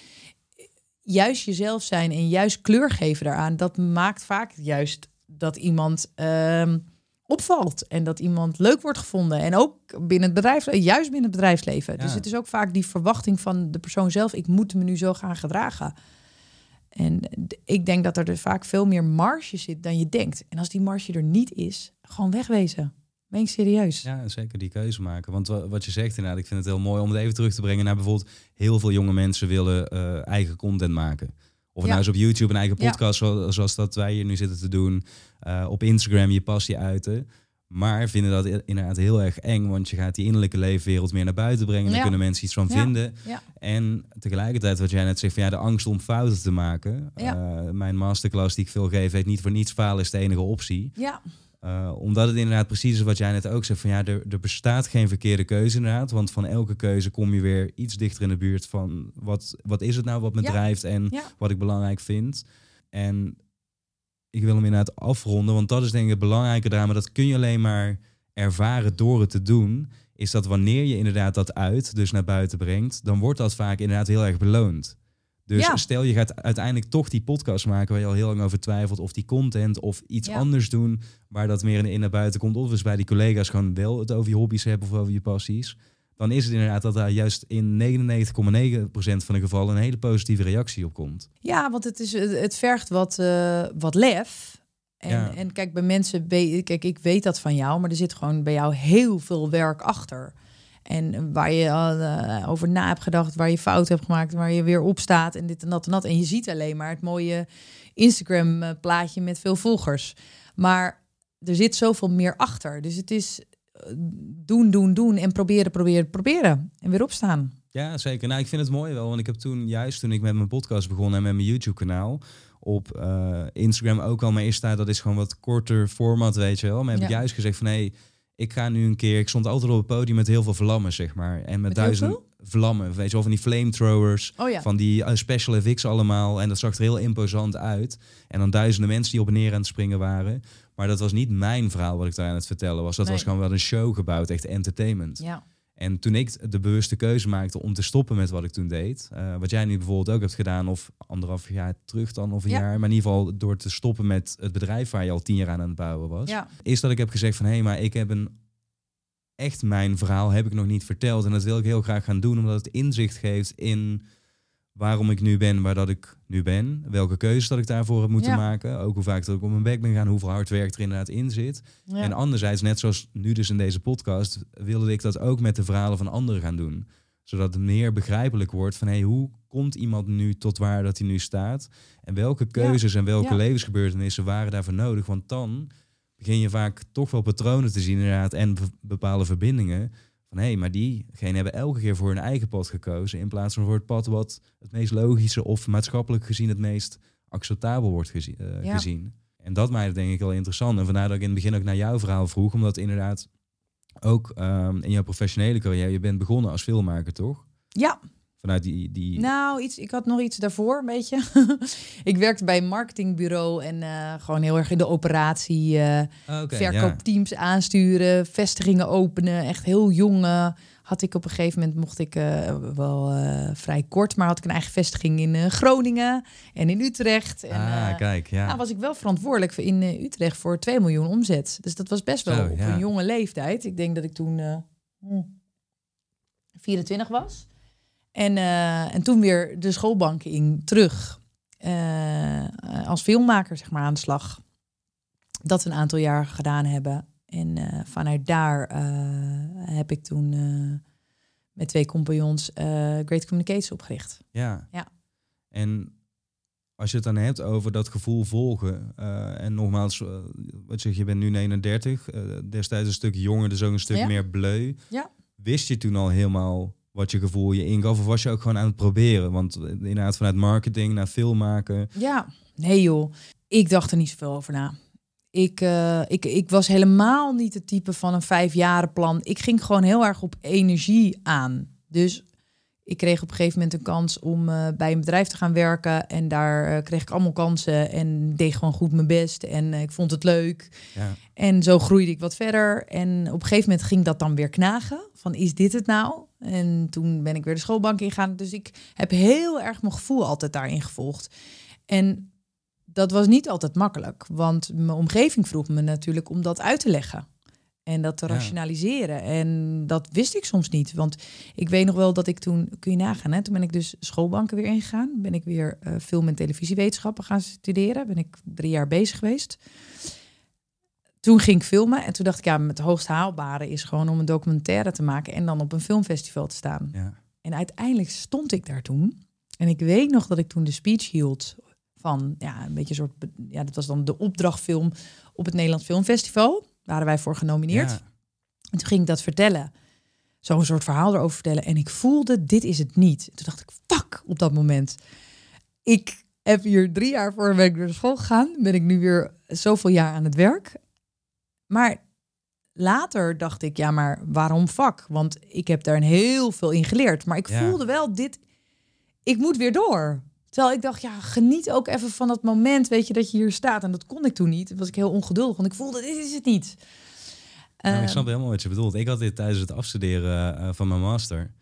juist jezelf zijn en juist kleur geven daaraan, dat maakt vaak juist dat iemand ehm, opvalt en dat iemand leuk wordt gevonden. En ook binnen het bedrijfsleven, juist binnen het bedrijfsleven. Dus het is ook vaak die verwachting van de persoon zelf. Ik moet me nu zo gaan gedragen. En ik denk dat er dus vaak veel meer marge zit dan je denkt. En als die marge er niet is, gewoon wegwezen. Meen ik serieus. Ja, zeker die keuze maken. Want wa- wat je zegt inderdaad, ik vind het heel mooi om het even terug te brengen naar bijvoorbeeld heel veel jonge mensen willen eh, eigen content maken. Of Ja. nou is op YouTube een eigen podcast, zo- zoals dat wij hier nu zitten te doen. Eh, op Instagram je passie uiten. Maar vinden dat inderdaad heel erg eng, want je gaat die innerlijke leefwereld meer naar buiten brengen. Daar Ja. kunnen mensen iets van Ja. vinden. Ja. En tegelijkertijd, wat jij net zegt, van ja, de angst om fouten te maken. Eh, mijn masterclass die ik veel geef, heet niet voor niets falen is de enige optie. Ja, Uh, omdat het inderdaad precies is wat jij net ook zegt. Van ja, er, er bestaat geen verkeerde keuze inderdaad. Want van elke keuze kom je weer iets dichter in de buurt van wat, wat is het nou wat me drijft en wat ik belangrijk vind. En ik wil hem inderdaad afronden, want dat is denk ik het belangrijke. Maar dat kun je alleen maar ervaren door het te doen. Is dat wanneer je inderdaad dat uit, dus naar buiten brengt, dan wordt dat vaak inderdaad heel erg beloond. Dus Ja. stel je gaat uiteindelijk toch die podcast maken waar je al heel lang over twijfelt, of die content of iets Ja. anders doen waar dat meer in, in naar buiten komt, of dus bij die collega's gewoon wel het over je hobby's hebben of over je passies, dan is het inderdaad dat daar juist in 99,9% van de gevallen een hele positieve reactie op komt. Ja, want het, is, het vergt wat, eh, wat lef. En, Ja. en kijk, bij mensen, kijk, ik weet dat van jou, maar er zit gewoon bij jou heel veel werk achter. En waar je al, eh, over na hebt gedacht, waar je fout hebt gemaakt, waar je weer op staat en dit en dat en dat. En je ziet alleen maar het mooie Instagram-plaatje met veel volgers. Maar er zit zoveel meer achter. Dus het is eh, doen, doen, doen en proberen, proberen, proberen. En weer opstaan. Ja, zeker. Nou, ik vind het mooi wel, want ik heb toen juist toen ik met mijn podcast begon en met mijn YouTube-kanaal op eh, Instagram ook al, eerst daar dat is gewoon wat korter format, weet je wel. Maar heb ik juist gezegd van, hé, hey, ik ga nu een keer, ik stond altijd op het podium met heel veel vlammen, zeg maar. En met, Met duizend vlammen, weet je wel, van die flamethrowers. Oh ja. Van die eh, special effects allemaal. En dat zag er heel imposant uit. En dan duizenden mensen die op en neer aan het springen waren. Maar dat was niet mijn verhaal wat ik daar aan het vertellen was. Dat Nee. was gewoon wel een show gebouwd, echt entertainment. Ja. En toen ik de bewuste keuze maakte om te stoppen met wat ik toen deed, eh, wat jij nu bijvoorbeeld ook hebt gedaan, of anderhalf jaar terug dan, of een Ja. jaar, maar in ieder geval door te stoppen met het bedrijf waar je al tien jaar aan aan het bouwen was, Ja. is dat ik heb gezegd van hé, maar ik heb een echt mijn verhaal heb ik nog niet verteld en dat wil ik heel graag gaan doen, omdat het inzicht geeft in waarom ik nu ben waar dat ik nu ben, welke keuzes dat ik daarvoor heb moeten Ja. maken, ook hoe vaak dat ik op mijn bek ben gaan, hoeveel hard werk er inderdaad in zit. Ja. En anderzijds, net zoals nu dus in deze podcast, wilde ik dat ook met de verhalen van anderen gaan doen. Zodat het meer begrijpelijk wordt van hey, hoe komt iemand nu tot waar dat hij nu staat? En welke keuzes en welke levensgebeurtenissen waren daarvoor nodig? Want dan begin je vaak toch wel patronen te zien inderdaad en be- bepaalde verbindingen. Van hé, hey, maar diegenen hebben elke keer voor hun eigen pad gekozen. In plaats van voor het pad wat het meest logische of maatschappelijk gezien het meest acceptabel wordt eh, Ja. gezien. En dat maakt het denk ik wel interessant. En vandaar dat ik in het begin ook naar jouw verhaal vroeg. Omdat inderdaad ook ehm, in jouw professionele carrière, je bent begonnen als filmmaker, toch? ja, Vanuit die... die Nou, iets, ik had nog iets daarvoor, een beetje. [LAUGHS] ik werkte bij een marketingbureau en eh, gewoon heel erg in de operatie. ja. verkoopteams aansturen, vestigingen openen. Echt heel jong eh, had ik op een gegeven moment, mocht ik wel vrij kort, maar had ik een eigen vestiging in Groningen en in Utrecht. En, ah, kijk, ja. nou, was ik wel verantwoordelijk voor in Utrecht voor 2 miljoen omzet. Dus dat was best wel Zo, op ja. een jonge leeftijd. Ik denk dat ik toen eh, hm, 24 was. En, eh, en toen weer de schoolbank in terug. eh, als filmmaker, zeg maar, aan de slag. Dat een aantal jaar gedaan hebben. En eh, vanuit daar heb ik toen met twee compagnons Great Communications opgericht. Ja. Ja. En als je het dan hebt over dat gevoel volgen. en nogmaals, wat zeg je, je bent nu 39. eh, destijds een stuk jonger, dus ook een stuk Ja. meer bleu. Ja. Wist je toen al helemaal wat je gevoel je ingaf? Of was je ook gewoon aan het proberen? Want inderdaad vanuit marketing naar film maken. Ja, nee joh. Ik dacht er niet zoveel over na. Ik, eh, ik, ik was helemaal niet het type van een vijfjarenplan. Ik ging gewoon heel erg op energie aan. Dus ik kreeg op een gegeven moment een kans om eh, bij een bedrijf te gaan werken. En daar eh, kreeg ik allemaal kansen en deed gewoon goed mijn best. En ik vond het leuk. Ja. En zo groeide ik wat verder. En op een gegeven moment ging dat dan weer knagen. Van is dit het nou? En toen ben ik weer de schoolbank ingegaan. Dus ik heb heel erg mijn gevoel altijd daarin gevolgd. En dat was niet altijd makkelijk. Want mijn omgeving vroeg me natuurlijk om dat uit te leggen. En dat te Ja. rationaliseren. En dat wist ik soms niet. Want ik weet nog wel dat ik toen, kun je nagaan, hè, toen ben ik dus schoolbanken weer ingegaan. Ben ik weer eh, film- en televisiewetenschappen gaan studeren. Ben ik drie jaar bezig geweest. Toen ging ik filmen en toen dacht ik, ja, het hoogst haalbare is gewoon om een documentaire te maken en dan op een filmfestival te staan. Ja. En uiteindelijk stond ik daar toen. En ik weet nog dat ik toen de speech hield van, ja, een beetje een soort, ja, dat was dan de opdrachtfilm op het Nederlands Filmfestival. Waren wij voor genomineerd. Ja. En toen ging ik dat vertellen. Zo'n soort verhaal erover vertellen. En ik voelde, dit is het niet. Toen dacht ik, fuck, op dat moment. Ik heb hier drie jaar voor ben ik weer naar school gegaan. Ben ik nu weer zoveel jaar aan het werk. Maar later dacht ik, ja, maar waarom vak? Want ik heb daar een heel veel in geleerd. Maar ik Ja. voelde wel, dit, ik moet weer door. Terwijl ik dacht, ja, geniet ook even van dat moment, weet je, dat je hier staat. En dat kon ik toen niet. Toen was ik heel ongeduldig, want ik voelde, dit is het niet. Ik Ehm, snap helemaal wat je bedoelt. Ik had dit tijdens het afstuderen eh, van mijn master.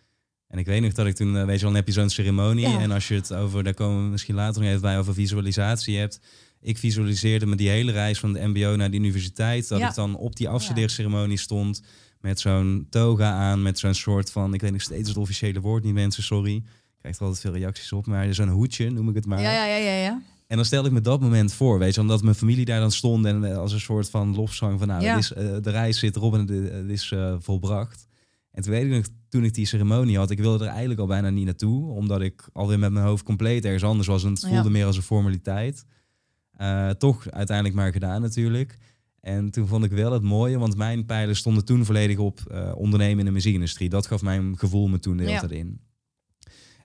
En ik weet nog dat ik toen, eh, weet je wel, dan heb je zo'n ceremonie. Ja. En als je het over, daar komen we misschien later nog even bij, over visualisatie hebt. Ik visualiseerde me die hele reis van de mbo naar de universiteit. Dat Ja. ik dan op die afstudeerceremonie stond met zo'n toga aan, met zo'n soort van, ik weet nog steeds het officiële woord niet mensen, sorry. Ik krijg er altijd veel reacties op, maar zo'n hoedje noem ik het maar. Ja, ja, ja, ja, ja. En dan stelde ik me dat moment voor, weet je, omdat mijn familie daar dan stond en eh, als een soort van lofzang van, nou, Ja. is, eh, de reis zit erop en het, het is eh, volbracht. En toen weet ik nog, toen ik die ceremonie had, ik wilde er eigenlijk al bijna niet naartoe, omdat ik alweer met mijn hoofd compleet ergens anders was en het Ja. voelde meer als een formaliteit. Eh, toch uiteindelijk maar gedaan natuurlijk. En toen vond ik wel het mooie, want mijn pijlen stonden toen volledig op eh, ondernemen in de muziekindustrie. Dat gaf mijn gevoel me toen de hele Ja. tijd in.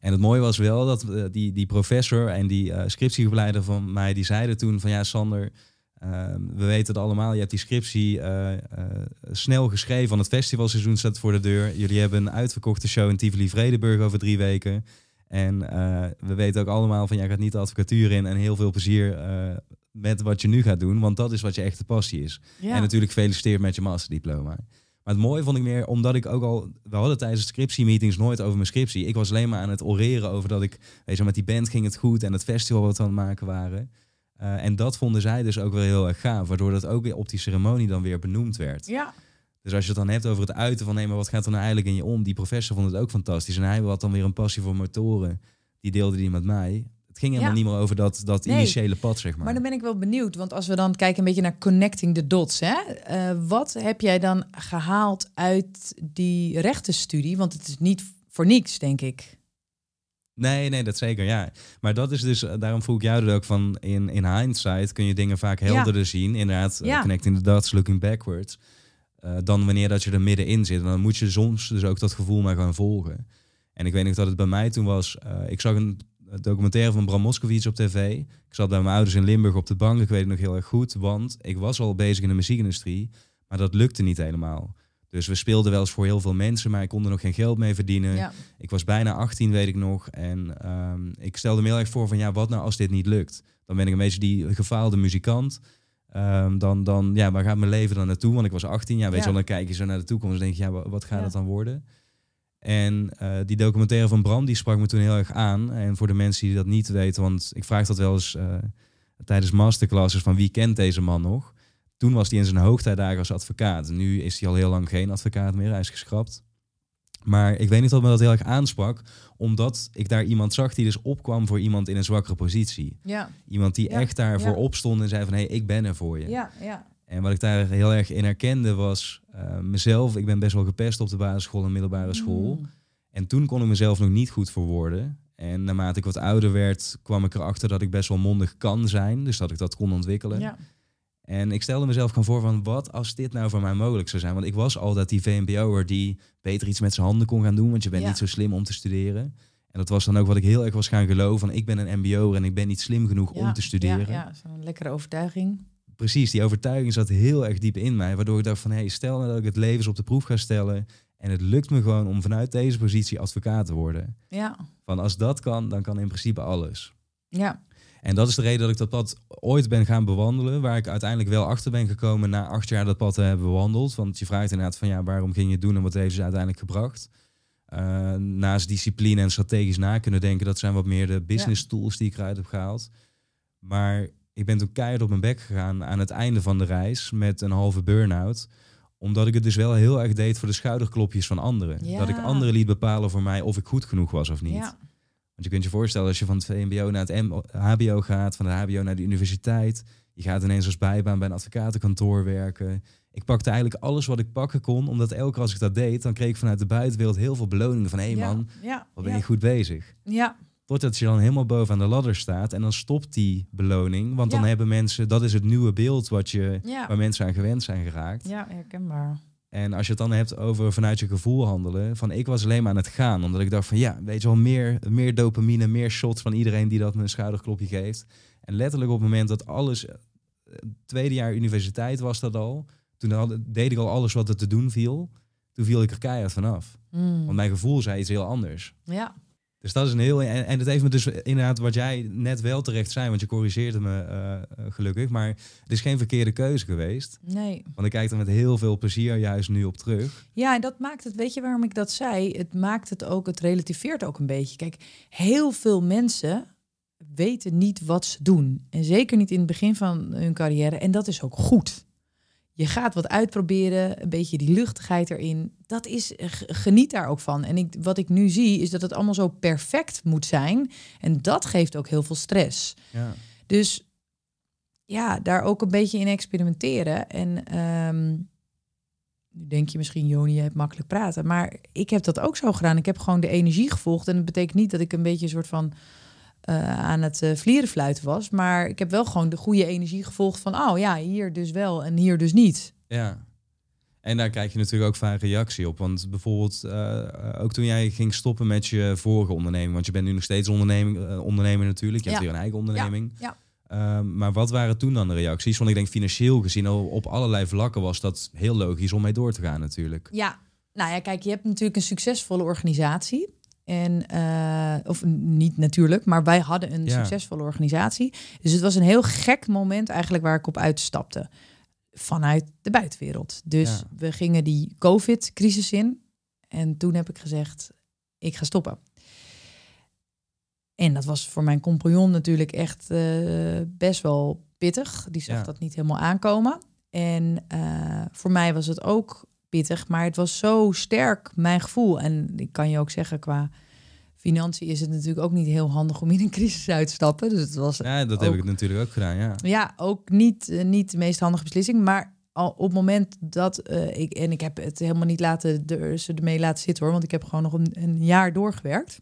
En het mooie was wel dat eh, die, die professor en die scriptiebegeleider van mij, die zeiden toen van ja, Sander, eh, we weten het allemaal, je hebt die scriptie snel geschreven, want het festivalseizoen staat voor de deur. Jullie hebben een uitverkochte show in Tivoli Vredenburg over drie weken. En eh, we weten ook allemaal van jij gaat niet de advocatuur in en heel veel plezier eh, met wat je nu gaat doen, want dat is wat je echte passie is. ja. En natuurlijk gefeliciteerd met je masterdiploma. Maar het mooie vond ik meer, omdat ik ook al... We hadden tijdens de scriptiemeetings nooit over mijn scriptie. Ik was alleen maar aan het oreren over dat ik... Weet je, met die band ging het goed en het festival wat we aan het maken waren. Eh, en dat vonden zij dus ook wel heel erg gaaf. Waardoor dat ook weer op die ceremonie dan weer benoemd werd. ja. Dus als je het dan hebt over het uiten van... Nee, maar wat gaat er nou eigenlijk in je om? Die professor vond het ook fantastisch. En hij had dan weer een passie voor motoren. Die deelde die met mij. Het ging helemaal Ja. niet meer over dat, dat Nee. initiële pad, zeg maar. Maar dan ben ik wel benieuwd, want als we dan kijken een beetje naar connecting the dots, hè? eh, wat heb jij dan gehaald uit die rechtenstudie? Want het is niet voor niks, denk ik. Nee, nee, dat zeker, ja. Maar dat is dus, eh, daarom vroeg ik jou er ook van, in, in hindsight kun je dingen vaak helderder zien. Inderdaad, eh, connecting the dots, looking backwards. Eh, dan wanneer dat je er middenin zit. En dan moet je soms dus ook dat gevoel maar gaan volgen. En ik weet nog dat het bij mij toen was, eh, ik zag een documentaire van Bram Moskowitz op tv. Ik zat bij mijn ouders in Limburg op de bank, ik weet het nog heel erg goed. Want ik was al bezig in de muziekindustrie, maar dat lukte niet helemaal. Dus we speelden wel eens voor heel veel mensen, maar ik kon er nog geen geld mee verdienen. Ja. Ik was bijna 18, weet ik nog. En ehm, ik stelde me heel erg voor van ja, wat nou als dit niet lukt? Dan ben ik een beetje die gefaalde muzikant. Ehm, dan, dan, ja, waar gaat mijn leven dan naartoe? Want ik was 18, ja, weet je wel, dan kijk je zo naar de toekomst en denk je, ja, wa- wat gaat het dan worden? En eh, die documentaire van Bram, die sprak me toen heel erg aan. En voor de mensen die dat niet weten, want ik vraag dat wel eens eh, tijdens masterclasses van wie kent deze man nog? Toen was hij in zijn hoogtijdagen als advocaat. Nu is hij al heel lang geen advocaat meer, hij is geschrapt. Maar ik weet niet of me dat heel erg aansprak, omdat ik daar iemand zag die dus opkwam voor iemand in een zwakkere positie. Ja, Iemand die Ja, echt daarvoor ja. opstond en zei van hé, hey, ik ben er voor je. ja, ja. En wat ik daar heel erg in herkende was eh, mezelf. Ik ben best wel gepest op de basisschool en middelbare school. Mm. En toen kon ik mezelf nog niet goed verwoorden. En naarmate ik wat ouder werd, kwam ik erachter dat ik best wel mondig kan zijn. Dus dat ik dat kon ontwikkelen. Ja. En ik stelde mezelf gewoon voor van wat als dit nou voor mij mogelijk zou zijn. Want ik was altijd die VMBO'er die beter iets met zijn handen kon gaan doen. Want je bent Ja. niet zo slim om te studeren. En dat was dan ook wat ik heel erg was gaan geloven. Van ik ben een mbo'er en ik ben niet slim genoeg om te studeren. Ja, ja, zo'n lekkere overtuiging. Precies, die overtuiging zat heel erg diep in mij. Waardoor ik dacht van, hey, stel nou dat ik het levens op de proef ga stellen. En het lukt me gewoon om vanuit deze positie advocaat te worden. Ja, Van als dat kan, dan kan in principe alles. ja, En dat is de reden dat ik dat pad ooit ben gaan bewandelen. Waar ik uiteindelijk wel achter ben gekomen na acht jaar dat pad te hebben bewandeld. Want je vraagt inderdaad van ja, waarom ging je het doen en wat heeft ze uiteindelijk gebracht? Eh, naast discipline en strategisch na kunnen denken, dat zijn wat meer de business tools die ik eruit heb gehaald. Maar ik ben toen keihard op mijn bek gegaan aan het einde van de reis met een halve burn-out. Omdat ik het dus wel heel erg deed voor de schouderklopjes van anderen. Ja. Dat ik anderen liet bepalen voor mij of ik goed genoeg was of niet. ja, Want je kunt je voorstellen als je van het VMBO naar het M- HBO gaat, van de HBO naar de universiteit. Je gaat ineens als bijbaan bij een advocatenkantoor werken. Ik pakte eigenlijk alles wat ik pakken kon, omdat elke keer als ik dat deed, dan kreeg ik vanuit de buitenwereld heel veel beloningen van hé hey man, ja, wat ben ja. je goed bezig. Ja, Totdat je dan helemaal bovenaan de ladder staat en dan stopt die beloning. Want dan hebben mensen, dat is het nieuwe beeld wat je, waar mensen aan gewend zijn geraakt. ja, herkenbaar. En als je het dan hebt over vanuit je gevoel handelen, van ik was alleen maar aan het gaan, omdat ik dacht van ja, weet je wel, meer, meer dopamine, meer shots van iedereen die dat me een schouderklopje geeft. En letterlijk op het moment dat alles, eh, tweede jaar universiteit was dat al, toen had, deed ik al alles wat er te doen viel, toen viel ik er keihard vanaf. Mm. Want mijn gevoel zei iets heel anders. Ja, Dus dat is een heel. En, en het heeft me dus inderdaad, wat jij net wel terecht zei, want je corrigeerde me eh, eh, gelukkig. Maar het is geen verkeerde keuze geweest. nee. Want ik kijk er met heel veel plezier juist nu op terug. Ja, en dat maakt het, weet je waarom ik dat zei? Het maakt het ook, het relativeert ook een beetje. Kijk, heel veel mensen weten niet wat ze doen. En zeker niet in het begin van hun carrière. En dat is ook goed. Je gaat wat uitproberen, een beetje die luchtigheid erin. Dat is, g- geniet daar ook van. En ik, wat ik nu zie, is dat het allemaal zo perfect moet zijn. En dat geeft ook heel veel stress. Ja. Dus ja, daar ook een beetje in experimenteren. En ehm, nu denk je misschien, Joni, je hebt makkelijk praten. Maar ik heb dat ook zo gedaan. Ik heb gewoon de energie gevolgd. En dat betekent niet dat ik een beetje een soort van eh, aan het uh, vlierenfluiten was. Maar ik heb wel gewoon de goede energie gevolgd van... oh ja, hier dus wel en hier dus niet. ja. En daar krijg je natuurlijk ook vaak reactie op. Want bijvoorbeeld, eh, ook toen jij ging stoppen met je vorige onderneming, want je bent nu nog steeds onderneming, ondernemer natuurlijk, je hebt Ja. weer een eigen onderneming. Ja, Ehm, maar wat waren toen dan de reacties? Want ik denk financieel gezien al op allerlei vlakken was dat heel logisch om mee door te gaan natuurlijk. Ja, nou ja, kijk, je hebt natuurlijk een succesvolle organisatie. En, eh, of niet natuurlijk, maar wij hadden een Ja. succesvolle organisatie. Dus het was een heel gek moment eigenlijk waar ik op uitstapte. Vanuit de buitenwereld. Dus Ja. we gingen die COVID-crisis in. En toen heb ik gezegd, ik ga stoppen. En dat was voor mijn compagnon natuurlijk echt eh, best wel pittig. Die zag Ja. dat niet helemaal aankomen. En eh, voor mij was het ook pittig, maar het was zo sterk, mijn gevoel. En ik kan je ook zeggen, qua financiën is het natuurlijk ook niet heel handig om in een crisis uit te stappen. Dus het was Ja, dat heb ik natuurlijk ook gedaan, ja. ja, ook niet, eh, niet de meest handige beslissing. Maar al op het moment dat eh, ik... En ik heb het helemaal niet laten, de, ze ermee laten zitten hoor. Want ik heb gewoon nog een, een jaar doorgewerkt.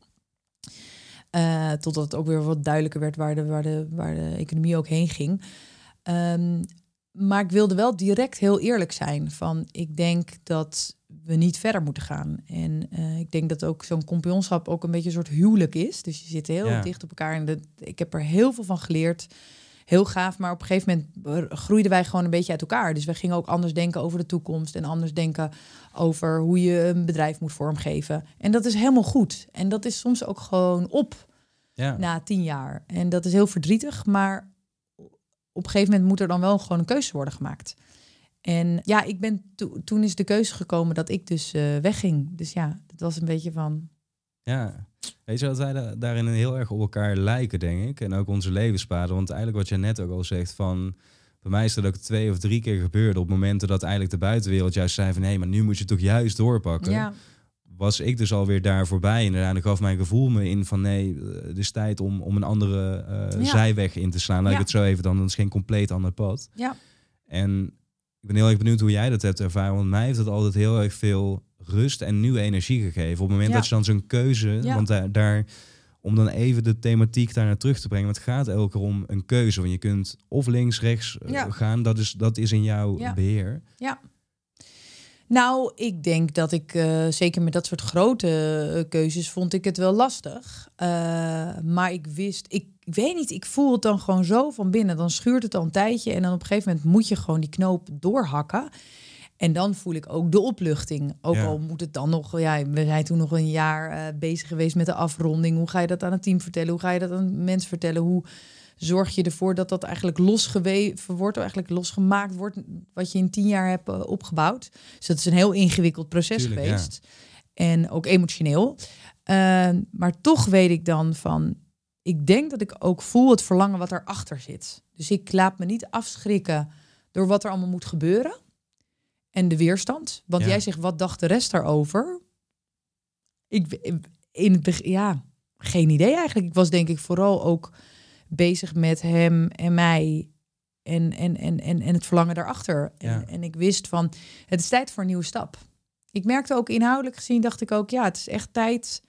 Eh, totdat het ook weer wat duidelijker werd waar de, waar de, waar de economie ook heen ging. Ehm, maar ik wilde wel direct heel eerlijk zijn. Van ik denk dat we niet verder moeten gaan. En eh, ik denk dat ook zo'n compagnonschap ook een beetje een soort huwelijk is. Dus je zit heel Ja. dicht op elkaar. En ik heb er heel veel van geleerd. Heel gaaf. Maar op een gegeven moment eh, groeiden wij gewoon een beetje uit elkaar. Dus we gingen ook anders denken over de toekomst. En anders denken over hoe je een bedrijf moet vormgeven. En dat is helemaal goed. En dat is soms ook gewoon op ja. na tien jaar. En dat is heel verdrietig, maar op een gegeven moment moet er dan wel gewoon een keuze worden gemaakt. En ja, ik ben to- toen is de keuze gekomen dat ik dus eh, wegging. Dus ja, dat was een beetje van. Ja, weet je dat wij da- daarin heel erg op elkaar lijken, denk ik. En ook onze levenspaden. Want eigenlijk wat jij net ook al zegt van... Bij mij is dat ook twee of drie keer gebeurd op momenten dat eigenlijk de buitenwereld juist zei van... hé, maar nu moet je toch juist doorpakken. Ja, Was ik dus alweer daar voorbij. En dan gaf mijn gevoel me in van nee, eh, het is tijd om, om een andere eh, Ja. zijweg in te slaan. Laat Ja. ik het zo even dan, dat is geen compleet ander pad. ja, En ik ben heel erg benieuwd hoe jij dat hebt ervaren. Want mij heeft het altijd heel erg veel rust en nieuwe energie gegeven. Op het moment Ja. dat je dan zo'n keuze, want daar, daar om dan even de thematiek daar naar terug te brengen. Want het gaat elke keer om een keuze. Want je kunt of links, rechts eh, gaan. Dat is, dat is in jouw Ja. Nou, ik denk dat ik, eh, zeker met dat soort grote eh, keuzes, vond ik het wel lastig. Eh, maar ik wist, ik weet niet, ik voel het dan gewoon zo van binnen. Dan schuurt het al een tijdje en dan op een gegeven moment moet je gewoon die knoop doorhakken. En dan voel ik ook de opluchting. Ook Ja. al moet het dan nog, ja, we zijn toen nog een jaar bezig geweest met de afronding. Hoe ga je dat aan het team vertellen? Hoe ga je dat aan mensen vertellen? Hoe zorg je ervoor dat dat eigenlijk losgeweven wordt, of eigenlijk losgemaakt wordt, wat je in tien jaar hebt eh, opgebouwd? Dus dat is een heel ingewikkeld proces Tuurlijk, ja. geweest. En ook emotioneel. Eh, maar toch weet ik dan van, ik denk dat ik ook voel het verlangen wat erachter zit. Dus ik laat me niet afschrikken door wat er allemaal moet gebeuren. En de weerstand. Want Ja. jij zegt, wat dacht de rest daarover? Ik, in het begin, ja, geen idee eigenlijk. Ik was denk ik vooral ook bezig met hem en mij. En, en, en, en, en het verlangen daarachter. Ja. En, en ik wist van, het is tijd voor een nieuwe stap. Ik merkte ook inhoudelijk gezien, dacht ik ook, ja, het is echt tijd,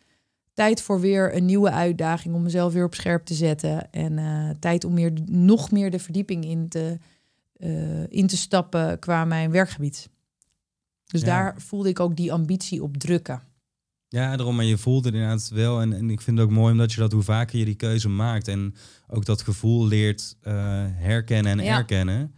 tijd voor weer een nieuwe uitdaging. Om mezelf weer op scherp te zetten. En eh, tijd om meer, nog meer de verdieping in te, eh, in te stappen qua mijn werkgebied. Dus Ja. daar voelde ik ook die ambitie op drukken. Ja, daarom, maar je voelt het inderdaad wel. En, en ik vind het ook mooi omdat je dat hoe vaker je die keuze maakt. En ook dat gevoel leert eh, herkennen en Ja. erkennen.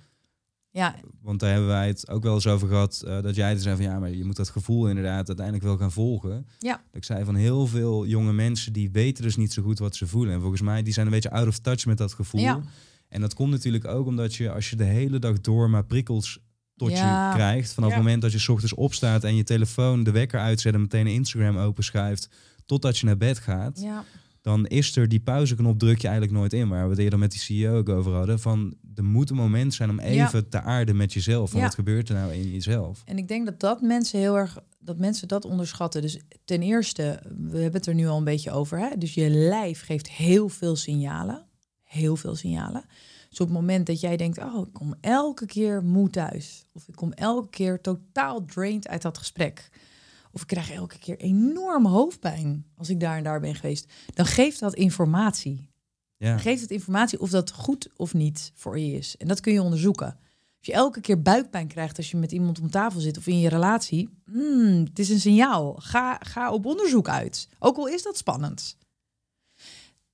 Ja, Want daar hebben wij het ook wel eens over gehad. eh, dat jij zei van ja, maar je moet dat gevoel inderdaad uiteindelijk wel gaan volgen. Ja. Dat ik zei van heel veel jonge mensen die weten dus niet zo goed wat ze voelen. En volgens mij die zijn een beetje out of touch met dat gevoel. Ja. En dat komt natuurlijk ook omdat je als je de hele dag door maar prikkels tot Ja. je krijgt. Vanaf Ja. het moment dat je 's ochtends opstaat en je telefoon de wekker uitzet en meteen Instagram openschuift. Totdat je naar bed gaat ja. dan is er die pauzeknop druk je eigenlijk nooit in. Waar we het eerder met die CEO ook over hadden. Van er moet een moment zijn om even te aarden met jezelf. Van Ja. wat gebeurt er nou in jezelf? En ik denk dat dat mensen heel erg dat mensen dat onderschatten. Dus ten eerste, we hebben het er nu al een beetje over. Hè? Dus je lijf geeft heel veel signalen. Heel veel signalen. Dus op het moment dat jij denkt, oh, ik kom elke keer moe thuis. Of ik kom elke keer totaal drained uit dat gesprek. Of ik krijg elke keer enorme hoofdpijn als ik daar en daar ben geweest. Dan geeft dat informatie. Ja, Geeft het informatie of dat goed of niet voor je is. En dat kun je onderzoeken. Als je elke keer buikpijn krijgt als je met iemand om tafel zit of in je relatie, hmm, het is een signaal. Ga, ga op onderzoek uit. Ook al is dat spannend.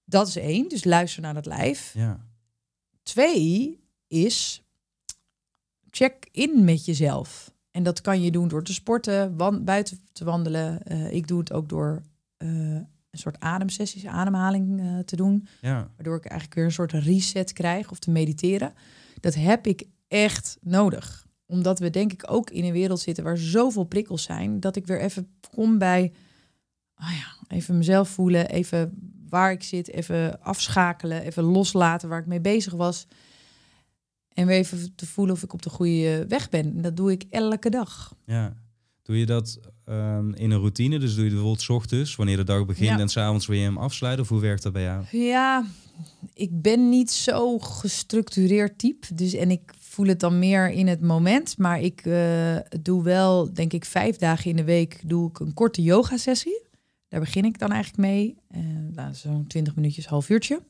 Dat is één, dus luister naar dat lijf. ja, Twee is check in met jezelf. En dat kan je doen door te sporten, buiten te wandelen. Eh, ik doe het ook door eh, een soort ademsessies, ademhaling eh, te doen ja. waardoor ik eigenlijk weer een soort reset krijg of te mediteren. Dat heb ik echt nodig. Omdat we denk ik ook in een wereld zitten waar zoveel prikkels zijn, dat ik weer even kom bij, ah ja, even mezelf voelen, even waar ik zit, even afschakelen, even loslaten waar ik mee bezig was. En weer even te voelen of ik op de goede weg ben. En dat doe ik elke dag. ja. Doe je dat ehm, in een routine? Dus doe je het bijvoorbeeld 's ochtends, wanneer de dag begint Ja. en s'avonds wil je hem afsluiten? Of hoe werkt dat bij jou? Ja, ik ben niet zo gestructureerd type. Dus, en ik voel het dan meer in het moment. Maar ik eh, doe wel, denk ik, vijf dagen in de week doe ik een korte yoga sessie. Daar begin ik dan eigenlijk mee. Eh nou, Zo'n 20 minuutjes, half uurtje.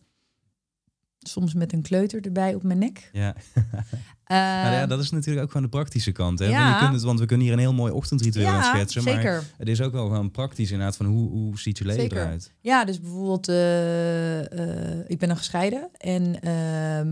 Soms met een kleuter erbij op mijn nek. Ja. [LAUGHS] Nou ja, dat is natuurlijk ook gewoon de praktische kant. Hè? ja. Want, je kunt het, want we kunnen hier een heel mooi ochtendritueel aan schetsen. Maar zeker. het is ook wel gewoon praktisch inderdaad van hoe, hoe ziet je leven Zeker. eruit? Ja, dus bijvoorbeeld, eh, eh, ik ben dan gescheiden en eh,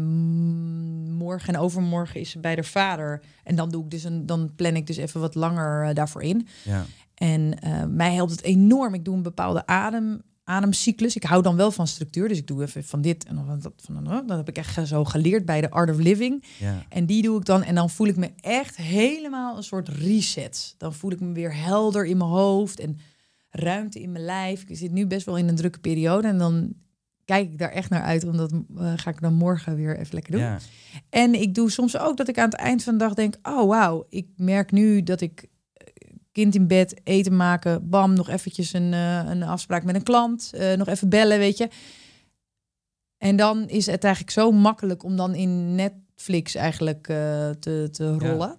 morgen en overmorgen is ze bij de vader. En dan doe ik dus een, dan plan ik dus even wat langer daarvoor in. Ja, En eh, mij helpt het enorm. Ik doe een bepaalde adem, ademcyclus. Ik hou dan wel van structuur, dus ik doe even van dit en dan van dat. Van, dat heb ik echt zo geleerd bij de Art of Living. ja, En die doe ik dan. En dan voel ik me echt helemaal een soort reset. Dan voel ik me weer helder in mijn hoofd en ruimte in mijn lijf. Ik zit nu best wel in een drukke periode. En dan kijk ik daar echt naar uit. Omdat eh, ga ik dan morgen weer even lekker doen. ja. En ik doe soms ook dat ik aan het eind van de dag denk... oh wauw, ik merk nu dat ik kind in bed, eten maken... bam, nog eventjes een, eh, een afspraak met een klant. eh, nog even bellen, weet je. En dan is het eigenlijk zo makkelijk om dan in Netflix eigenlijk eh, te, te rollen.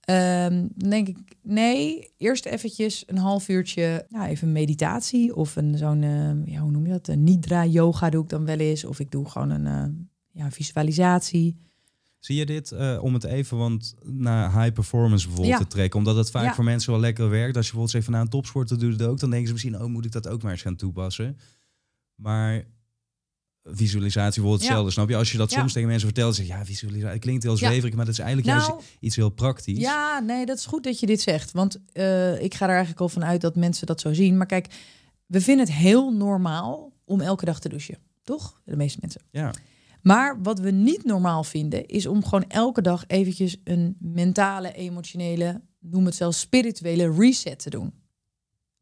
Ehm, dan denk ik, nee, eerst eventjes een half uurtje, nou even meditatie of een zo'n, ja, hoe noem je dat? Een nidra yoga doe ik dan wel eens. Of ik doe gewoon een ja, visualisatie. Zie je dit eh, om het even want naar high performance bijvoorbeeld Ja. te trekken? Omdat het vaak Ja. voor mensen wel lekker werkt. Als je bijvoorbeeld zegt van nou een topsporter doet het ook, dan denken ze misschien, oh moet ik dat ook maar eens gaan toepassen. Maar visualisatie Ja. hetzelfde, snap je? Als je dat soms tegen mensen vertelt, zeg je, ja visualisatie, klinkt heel zweverig, maar dat is eigenlijk Nou, juist iets heel praktisch. Ja, nee, dat is goed dat je dit zegt. Want eh, ik ga er eigenlijk al van uit dat mensen dat zo zien. Maar kijk, we vinden het heel normaal om elke dag te douchen. Toch? De meeste mensen. Ja. Maar wat we niet normaal vinden, is om gewoon elke dag eventjes een mentale, emotionele, noem het zelfs spirituele reset te doen.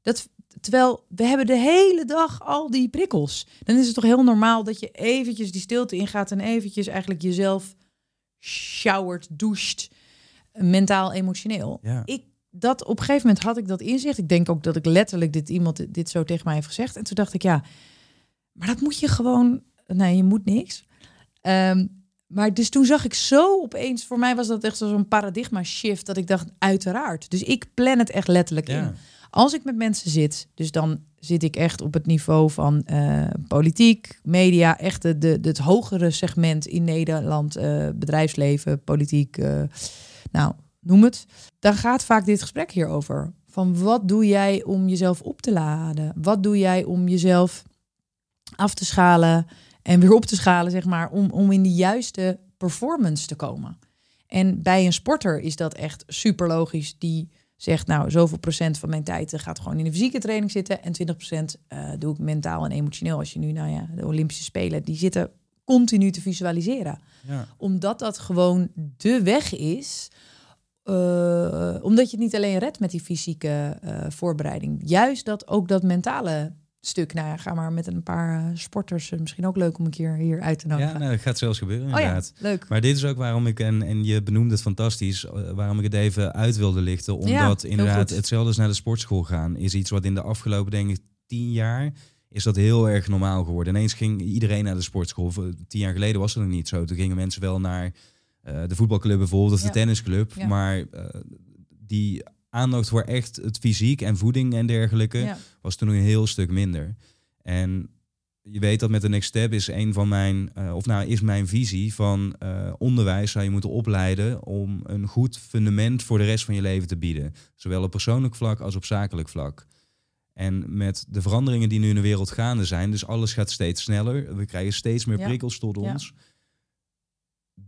Dat, terwijl we hebben de hele dag al die prikkels. Dan is het toch heel normaal dat je eventjes die stilte ingaat en eventjes eigenlijk jezelf showert, doucht, mentaal, emotioneel. Ja. Ik, dat, op een gegeven moment had ik dat inzicht. Ik denk ook dat ik letterlijk dit iemand dit- dit zo tegen mij heeft gezegd. En toen dacht ik, ja, maar dat moet je gewoon. Nee, je moet niks. Ehm, maar dus toen zag ik zo opeens, voor mij was dat echt zo'n paradigma shift, dat ik dacht, uiteraard. Dus ik plan het echt letterlijk Ja. in. Als ik met mensen zit, dus dan zit ik echt op het niveau van eh, politiek, media, echt de, de, het hogere segment in Nederland, eh, bedrijfsleven, politiek, eh, nou, noem het. Dan gaat vaak dit gesprek hierover. Van wat doe jij om jezelf op te laden? Wat doe jij om jezelf af te schalen en weer op te schalen, zeg maar, om, om in de juiste performance te komen? En bij een sporter is dat echt super logisch. Die zegt, nou, zoveel procent van mijn tijd eh, gaat gewoon in de fysieke training zitten. En 20 procent eh, doe ik mentaal en emotioneel. Als je nu, nou ja, de Olympische Spelen, die zitten continu te visualiseren. Ja. Omdat dat gewoon de weg is. eh, omdat je het niet alleen redt met die fysieke voorbereiding. Juist dat ook dat mentale stuk. Nou ja, ga maar met een paar eh, sporters. eh, misschien ook leuk om een keer hier uit te Ja, nodigen. nou, dat gaat zelfs gebeuren oh ja, inderdaad. leuk. Maar dit is ook waarom ik, en, en je benoemde het fantastisch, eh, waarom ik het even uit wilde lichten. Omdat inderdaad hetzelfde als naar de sportschool gaan, is iets wat in de afgelopen, denk ik, tien jaar, is dat heel erg normaal geworden. Ineens ging iedereen naar de sportschool. Tien jaar geleden was dat nog niet zo. Toen gingen mensen wel naar de voetbalclub bijvoorbeeld, of Ja. de tennisclub. Ja. Maar die aandacht voor echt het fysiek en voeding en dergelijke Ja. was toen een heel stuk minder. En je weet dat met de Next Step is een van mijn, eh, of nou is mijn visie van eh, onderwijs zou je moeten opleiden om een goed fundament voor de rest van je leven te bieden. Zowel op persoonlijk vlak als op zakelijk vlak. En met de veranderingen die nu in de wereld gaande zijn, dus alles gaat steeds sneller, we krijgen steeds meer Ja. prikkels tot Ja.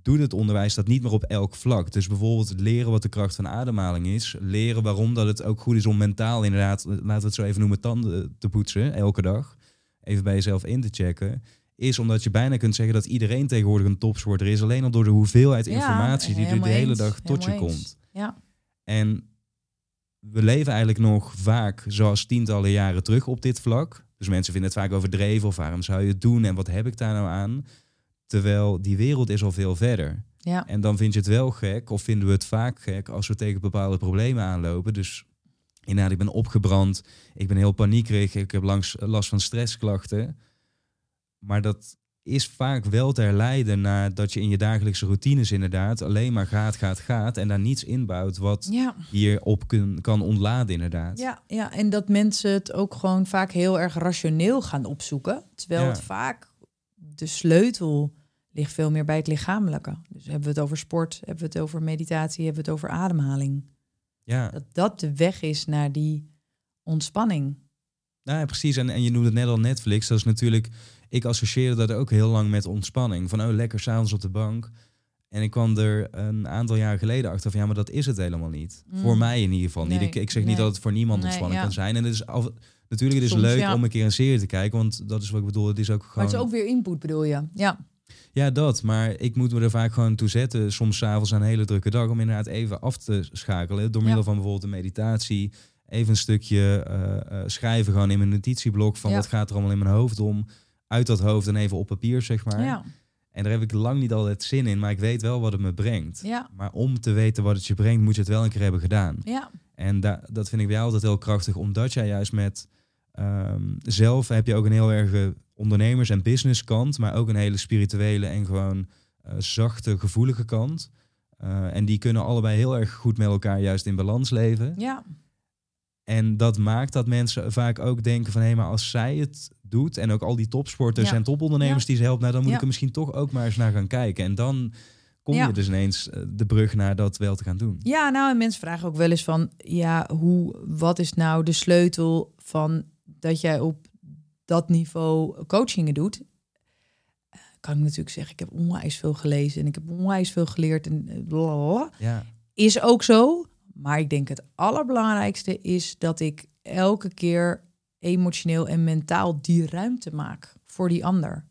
Doet het onderwijs dat niet meer op elk vlak. Dus bijvoorbeeld het leren wat de kracht van ademhaling is. Leren waarom dat het ook goed is om mentaal inderdaad, laten we het zo even noemen, tanden te poetsen elke dag. Even bij jezelf in te checken. Is omdat je bijna kunt zeggen dat iedereen tegenwoordig een topsporter is. Alleen al door de hoeveelheid Ja, informatie die er de hele dag tot je komt. Ja. En we leven eigenlijk nog vaak zoals tientallen jaren terug op dit vlak. Dus mensen vinden het vaak overdreven of waarom zou je het doen en wat heb ik daar nou aan? Terwijl die wereld is al veel verder. Ja. En dan vind je het wel gek, of vinden we het vaak gek, als we tegen bepaalde problemen aanlopen. Dus inderdaad, ik ben opgebrand, ik ben heel paniekerig, ik heb langs, last van stressklachten. Maar dat is vaak wel te herleiden naar dat je in je dagelijkse routines inderdaad alleen maar gaat, gaat, gaat. En daar niets inbouwt wat Ja. hierop kun, kan ontladen inderdaad. Ja, ja, en dat mensen het ook gewoon vaak heel erg rationeel gaan opzoeken. Terwijl Ja. het vaak de sleutel ligt veel meer bij het lichamelijke. Dus hebben we het over sport, hebben we het over meditatie, hebben we het over ademhaling. ja. Dat dat de weg is naar die ontspanning. Nou ja, precies. En, en je noemde het net al Netflix. Dat is natuurlijk, ik associeerde dat ook heel lang met ontspanning. Van oh, lekker s'avonds op de bank. En ik kwam er een aantal jaar geleden achter van ja, maar dat is het helemaal niet. Mm. Voor mij in ieder geval niet. Nee, Ik, ik zeg niet dat het voor niemand Nee, ontspanning ja. kan zijn. En het is af, natuurlijk het is Soms, leuk ja. om een keer een serie te kijken, want dat is wat ik bedoel. Het is ook gewoon. Maar het is ook weer input, bedoel je? Ja, Ja, dat. Maar ik moet me er vaak gewoon toe zetten. Soms s'avonds aan een hele drukke dag om inderdaad even af te schakelen. Door middel Ja. van bijvoorbeeld een meditatie. Even een stukje eh, eh, schrijven gewoon in mijn notitieblok van Ja. wat gaat er allemaal in mijn hoofd om. Uit dat hoofd en even op papier, zeg maar. ja, En daar heb ik lang niet altijd zin in, maar ik weet wel wat het me brengt. Maar om te weten wat het je brengt, moet je het wel een keer hebben gedaan. ja. En da- dat vind ik bij jou altijd heel krachtig, omdat jij juist met ehm, zelf heb je ook een heel erg ondernemers- en businesskant, maar ook een hele spirituele en gewoon eh, zachte, gevoelige kant. Eh, en die kunnen allebei heel erg goed met elkaar juist in balans leven. Ja, En dat maakt dat mensen vaak ook denken van... hé, maar als zij het doet... en ook al die topsporters Ja. en topondernemers Ja. die ze helpt... nou, dan moet Ja. ik er misschien toch ook maar eens naar gaan kijken. En dan kom je dus ineens eh, de brug naar dat wel te gaan doen. Ja, nou, en mensen vragen ook wel eens van, ja, hoe, wat is nou de sleutel van dat jij op dat niveau coachingen doet? Eh, Kan ik natuurlijk zeggen, ik heb onwijs veel gelezen en ik heb onwijs veel geleerd en eh, blablabla. Ja, Is ook zo, maar ik denk het allerbelangrijkste is dat ik elke keer emotioneel en mentaal die ruimte maak voor die ander.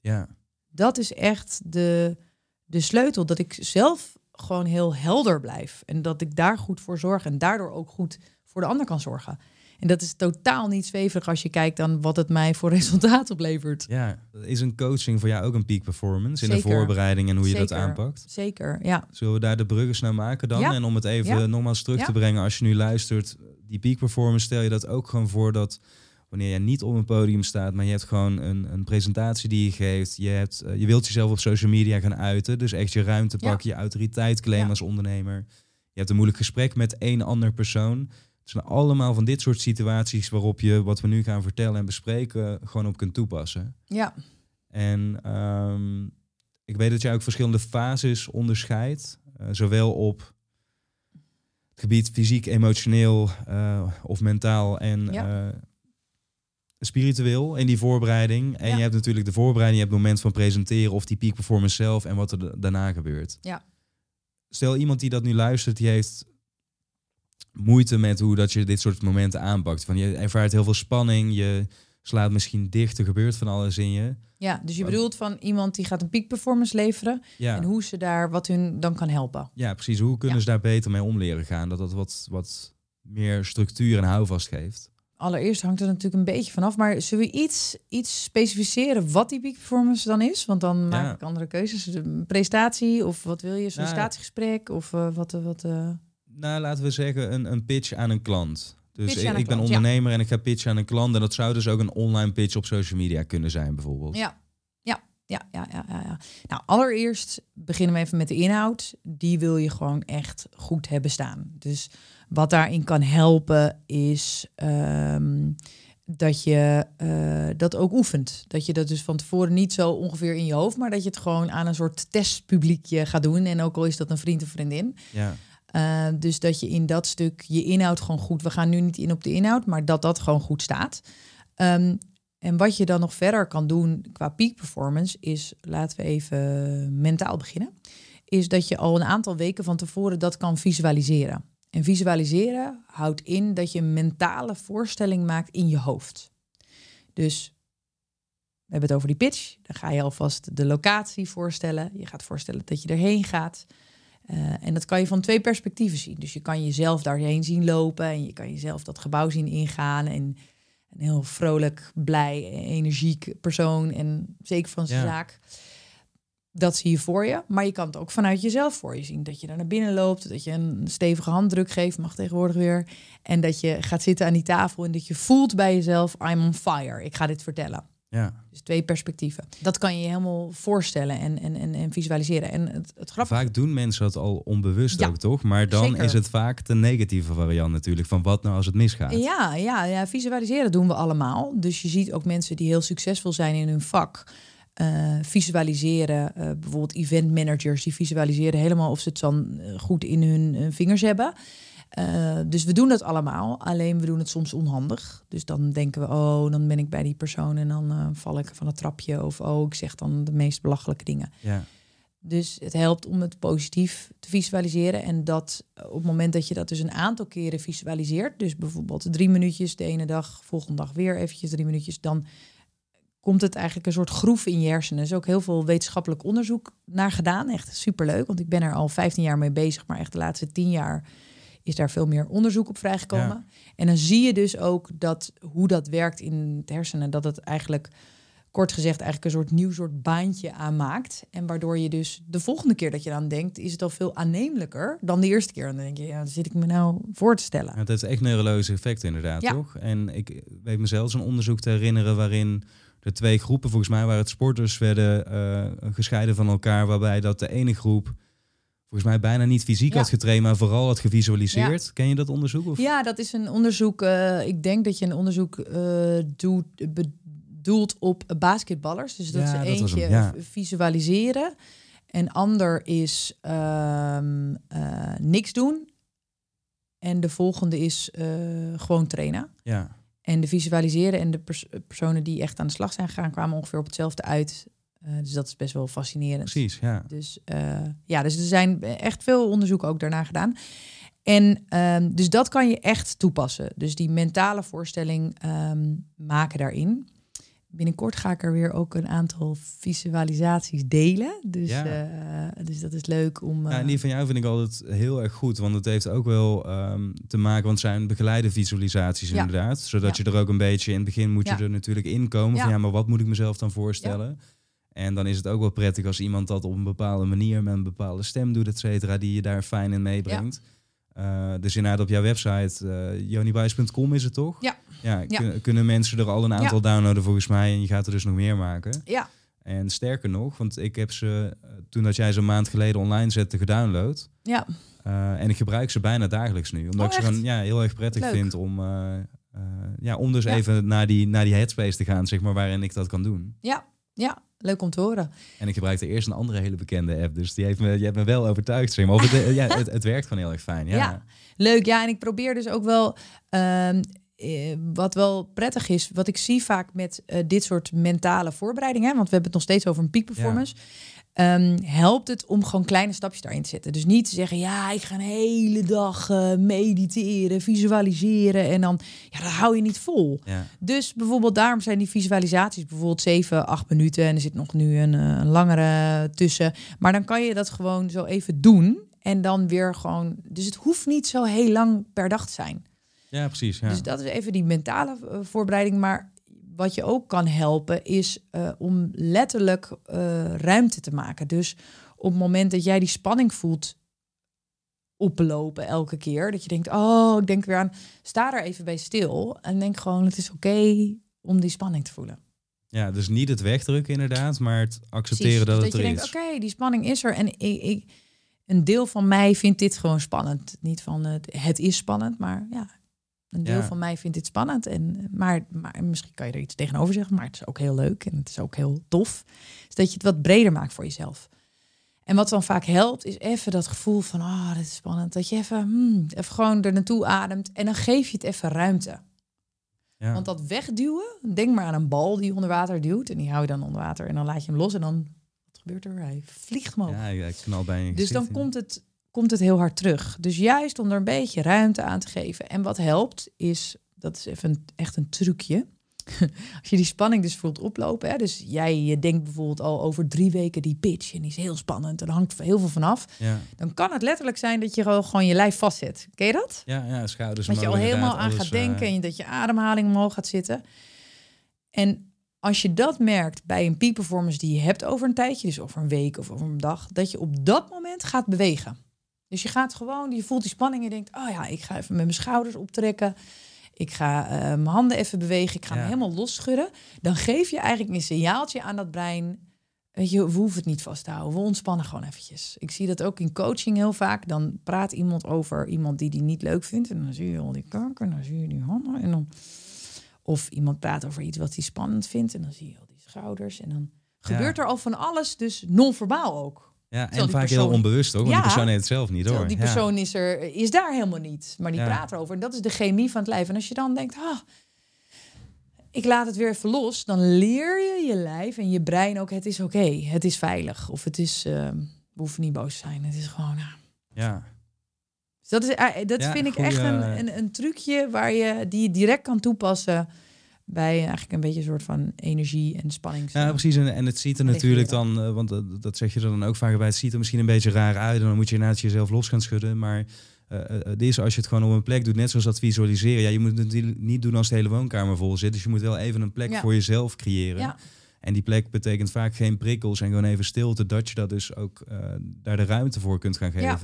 ja, Dat is echt de, de sleutel. Dat ik zelf gewoon heel helder blijf. En dat ik daar goed voor zorg. En daardoor ook goed voor de ander kan zorgen. En dat is totaal niet zweverig als je kijkt dan wat het mij voor [LAUGHS] resultaat oplevert. ja. Is een coaching voor jou ook een peak performance... in de voorbereiding en hoe je dat aanpakt? Zeker, ja. Zullen we daar de bruggen naar maken dan? Ja. En om het even Ja. nogmaals terug Ja. te brengen, als je nu luistert, die peak performance, stel je dat ook gewoon voor dat wanneer je niet op een podium staat, maar je hebt gewoon een, een presentatie die je geeft, je, hebt, eh, je wilt jezelf op social media gaan uiten, dus echt je ruimte Ja. pakken, je autoriteit claimen Ja. als ondernemer. Je hebt een moeilijk gesprek met één ander persoon. Het zijn allemaal van dit soort situaties waarop je wat we nu gaan vertellen en bespreken gewoon op kunt toepassen. Ja, En ehm, ik weet dat jij ook verschillende fases onderscheidt. eh, zowel op het gebied fysiek, emotioneel eh, of mentaal en Ja. eh, spiritueel in die voorbereiding. En Ja. je hebt natuurlijk de voorbereiding, je hebt het moment van presenteren of die peak performance zelf en wat er da- daarna gebeurt. Ja. Stel iemand die dat nu luistert, die heeft moeite met hoe dat je dit soort momenten aanpakt. Van je ervaart heel veel spanning, je slaat misschien dicht, er gebeurt van alles in je. ja, dus je bedoelt van iemand die gaat een peak performance leveren. Ja. En hoe ze daar, wat hun dan kan helpen. Ja, precies. Hoe kunnen Ja. ze daar beter mee om leren gaan? Dat dat wat, wat meer structuur en houvast geeft. Allereerst hangt er natuurlijk een beetje vanaf. Maar zullen we iets, iets specificeren wat die peak performance dan is? Want dan maak Ja. ik andere keuzes. Een presentatie of wat wil je? Sollicitatiegesprek of eh, wat... eh, wat eh, Nou, laten we zeggen een, een pitch aan een klant. Dus ik, ben klant, ja. ondernemer en ik ga pitchen aan een klant. En dat zou dus ook een online pitch op social media kunnen zijn, bijvoorbeeld. Ja, ja, ja, ja, ja, ja, ja. Nou, allereerst beginnen we even met de inhoud. Die wil je gewoon echt goed hebben staan. Dus wat daarin kan helpen is ehm, dat je eh, dat ook oefent. Dat je dat dus van tevoren niet zo ongeveer in je hoofd, maar dat je het gewoon aan een soort testpubliekje gaat doen. En ook al is dat een vriend of vriendin. Ja, Uh, dus dat je in dat stuk je inhoud gewoon goed. We gaan nu niet in op de inhoud, maar dat dat gewoon goed staat. Um, en wat je dan nog verder kan doen qua peak performance is, laten we even mentaal beginnen, is dat je al een aantal weken van tevoren dat kan visualiseren. En visualiseren houdt in dat je een mentale voorstelling maakt in je hoofd. Dus we hebben het over die pitch. Dan ga je alvast de locatie voorstellen. Je gaat voorstellen dat je erheen gaat. Uh, en dat kan je van twee perspectieven zien. Dus je kan jezelf daarheen zien lopen en je kan jezelf dat gebouw zien ingaan. En een heel vrolijk, blij, energiek persoon en zeker van zijn Ja. zaak. Dat zie je voor je, maar je kan het ook vanuit jezelf voor je zien. Dat je daar naar binnen loopt, dat je een stevige handdruk geeft, mag tegenwoordig weer. En dat je gaat zitten aan die tafel en dat je voelt bij jezelf, I'm on fire, ik ga dit vertellen. Ja. Dus twee perspectieven. Dat kan je je helemaal voorstellen en, en, en, en visualiseren. En het, het grappige... Vaak doen mensen dat al onbewust Ja, ook, toch? Maar dan zeker. is het vaak de negatieve variant natuurlijk. Van wat nou als het misgaat? Ja, ja, ja, visualiseren doen we allemaal. Dus je ziet ook mensen die heel succesvol zijn in hun vak. eh, visualiseren, eh, bijvoorbeeld event managers, die visualiseren helemaal of ze het dan eh, goed in hun vingers hebben. Eh, dus we doen dat allemaal, alleen we doen het soms onhandig. Dus dan denken we, oh, dan ben ik bij die persoon en dan eh, val ik van het trapje. Of oh, ik zeg dan de meest belachelijke dingen. Ja. Dus het helpt om het positief te visualiseren. En dat eh, op het moment dat je dat dus een aantal keren visualiseert, dus bijvoorbeeld drie minuutjes de ene dag, volgende dag weer eventjes drie minuutjes, dan komt het eigenlijk een soort groef in je hersenen. Er is ook heel veel wetenschappelijk onderzoek naar gedaan. Echt superleuk, want ik ben er al 15 jaar mee bezig, maar echt de laatste 10 jaar is daar veel meer onderzoek op vrijgekomen. Ja. En dan zie je dus ook dat hoe dat werkt in het hersenen, dat het eigenlijk kort gezegd eigenlijk een soort nieuw soort baantje aanmaakt. En waardoor je dus de volgende keer dat je aan denkt, is het al veel aannemelijker dan de eerste keer. En dan denk je, ja, dan zit ik me nou voor te stellen. Ja, Het heeft echt neurologische effecten inderdaad, Ja. toch? En ik weet mezelf zo'n onderzoek te herinneren waarin er twee groepen, volgens mij waren het sporters, werden eh, gescheiden van elkaar. Waarbij dat de ene groep, volgens mij bijna niet fysiek Ja. had getraind, maar vooral had gevisualiseerd. Ken je dat onderzoek? Of? Ja, dat is een onderzoek. eh, ik denk dat je een onderzoek eh, doet, bedoelt op basketballers. Dus dat Ja, is dat was eentje hem, ja. visualiseren. En ander is ehm, eh, niks doen. En de volgende is gewoon trainen. Ja. En de visualiseren en de pers- personen die echt aan de slag zijn gegaan, kwamen ongeveer op hetzelfde uit. Eh, dus dat is best wel fascinerend. precies. Ja. Dus eh, ja, dus er zijn echt veel onderzoeken ook daarna gedaan. En ehm, dus dat kan je echt toepassen. Dus die mentale voorstelling ehm, maken daarin. Binnenkort ga ik er weer ook een aantal visualisaties delen. Dus, Ja. eh, dus dat is leuk om. Ja, en die van jou vind ik altijd heel erg goed, want het heeft ook wel ehm, te maken, want het zijn begeleide visualisaties Ja. inderdaad, zodat je er ook een beetje in het begin moet je er natuurlijk in komen van Ja. ja, maar wat moet ik mezelf dan voorstellen? En dan is het ook wel prettig als iemand dat op een bepaalde manier met een bepaalde stem doet, et cetera, die je daar fijn in meebrengt. Eh, dus inderdaad op jouw website, jonibuis.com is het toch? Ja. Ja, Ja. kun- kunnen mensen er al een aantal downloaden volgens mij en je gaat er dus nog meer maken. ja, En sterker nog, want ik heb ze eh, toen dat jij ze een maand geleden online zette gedownload. ja, Uh, en ik gebruik ze bijna dagelijks nu. Omdat Oh, ik ze gewoon ja, heel erg prettig Leuk. vind om, uh, uh, ja, om dus Ja. even naar die, naar die headspace te gaan, zeg maar, waarin ik dat kan doen. ja, ja, leuk om te horen. En ik gebruikte eerst een andere hele bekende app. Dus die heeft me, je hebt me wel overtuigd. Zeg maar. Of het, ja, het, het werkt gewoon heel erg fijn. Ja. Ja. Leuk, ja. En ik probeer dus ook wel, ehm, eh, wat wel prettig is, wat ik zie vaak met eh, dit soort mentale voorbereidingen, hè, want we hebben het nog steeds over een peak performance. Ehm, helpt het om gewoon kleine stapjes daarin te zetten. Dus niet te zeggen, ja, ik ga een hele dag eh, mediteren, visualiseren en dan, ja, dat hou je niet vol. Ja. Dus bijvoorbeeld daarom zijn die visualisaties bijvoorbeeld 7, 8 minuten en er zit nog nu een, eh, een langere tussen. Maar dan kan je dat gewoon zo even doen en dan weer gewoon. Dus het hoeft niet zo heel lang per dag te zijn. ja, precies. Ja. Dus dat is even die mentale eh, voorbereiding. Maar wat je ook kan helpen is eh, om letterlijk eh, ruimte te maken. Dus op het moment dat jij die spanning voelt oplopen elke keer, dat je denkt, oh, ik denk weer aan, sta er even bij stil en denk gewoon, het is oké om die spanning te voelen. ja, dus niet het wegdrukken inderdaad, maar het accepteren Precies. dat Dus het er je is. denkt, oké, die spanning is er en ik, ik, een deel van mij vindt dit gewoon spannend. Niet van het, het is spannend, maar ja, een deel Ja. van mij vindt dit spannend. En, maar, maar misschien kan je er iets tegenover zeggen, maar het is ook heel leuk en het is ook heel tof. Dus dat je het wat breder maakt voor jezelf. En wat dan vaak helpt, is even dat gevoel van, ah, oh, dit is spannend. Dat je even, hmm, even gewoon er naartoe ademt en dan geef je het even ruimte. Ja. Want dat wegduwen, denk maar aan een bal die je onder water duwt. En die hou je dan onder water en dan laat je hem los en dan, wat gebeurt er? Hij vliegt omhoog. ja, ja, ik knal bij je dus dan in. komt het, komt het heel hard terug. Dus juist om er een beetje ruimte aan te geven. En wat helpt is, dat is even een, echt een trucje. [LAUGHS] Als je die spanning dus voelt oplopen. Hè, dus jij je denkt bijvoorbeeld al over drie weken die pitch. En die is heel spannend. En er hangt heel veel vanaf. Ja. Dan kan het letterlijk zijn dat je gewoon, gewoon je lijf vastzet. Ken je dat? Ja, ja, schouders Dat je al helemaal aan gaat denken eh, en dat je ademhaling omhoog gaat zitten. En als je dat merkt bij een peak performance die je hebt over een tijdje, dus over een week of over een dag, dat je op dat moment gaat bewegen. Dus je gaat gewoon, je voelt die spanning en je denkt, oh ja, ik ga even met mijn schouders optrekken. Ik ga eh, mijn handen even bewegen. Ik ga Ja. me helemaal losschudden. Dan geef je eigenlijk een signaaltje aan dat brein. Weet je, we hoeven het niet vast te houden. We ontspannen gewoon eventjes. Ik zie dat ook in coaching heel vaak. Dan praat iemand over iemand die die niet leuk vindt. En dan zie je al die kanker. En dan zie je die handen. En dan... Of iemand praat over iets wat hij spannend vindt. En dan zie je al die schouders. En dan gebeurt er al van alles. Dus non-verbaal ook. Ja, en vaak heel onbewust toch? Want Ja. die persoon heeft het zelf niet hoor. die Ja. persoon is, er, is daar helemaal niet. Maar die praat erover. En dat is de chemie van het lijf. En als je dan denkt, ah, ik laat het weer even los. Dan leer je je lijf en je brein ook, het is oké. het is veilig. Of het is, eh, we hoeven niet boos te zijn. Het is gewoon. Ja. Dus dat is, eh, dat vind ik echt een, een, een trucje waar je, die je direct kan toepassen bij eigenlijk een beetje een soort van energie en spanning. Ja, precies. En, en het ziet er natuurlijk dan, eh, want eh, dat zeg je er dan ook vaak bij, het ziet er misschien een beetje raar uit en dan moet je inderdaad jezelf los gaan schudden. Maar eh, het is als je het gewoon op een plek doet, net zoals dat visualiseren. Ja, je moet het natuurlijk niet doen als de hele woonkamer vol zit. Dus je moet wel even een plek Ja. voor jezelf creëren. Ja. En die plek betekent vaak geen prikkels en gewoon even stilte, dat je dat dus ook daar de ruimte voor kunt gaan Ja.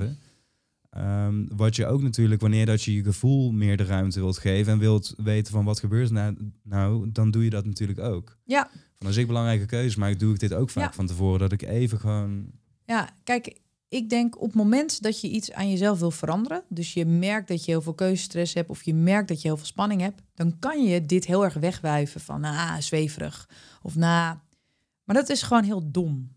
Ehm, wat je ook natuurlijk, wanneer dat je je gevoel meer de ruimte wilt geven en wilt weten van wat gebeurt er nou, nou, dan doe je dat natuurlijk ook. Ja. Van als ik belangrijke keuzes maak, doe ik dit ook vaak Ja. van tevoren. Dat ik even gewoon. Ja, kijk, ik denk op het moment dat je iets aan jezelf wil veranderen, dus je merkt dat je heel veel keuzestress hebt of je merkt dat je heel veel spanning hebt, dan kan je dit heel erg wegwijven van na zweverig of na. Maar dat is gewoon heel dom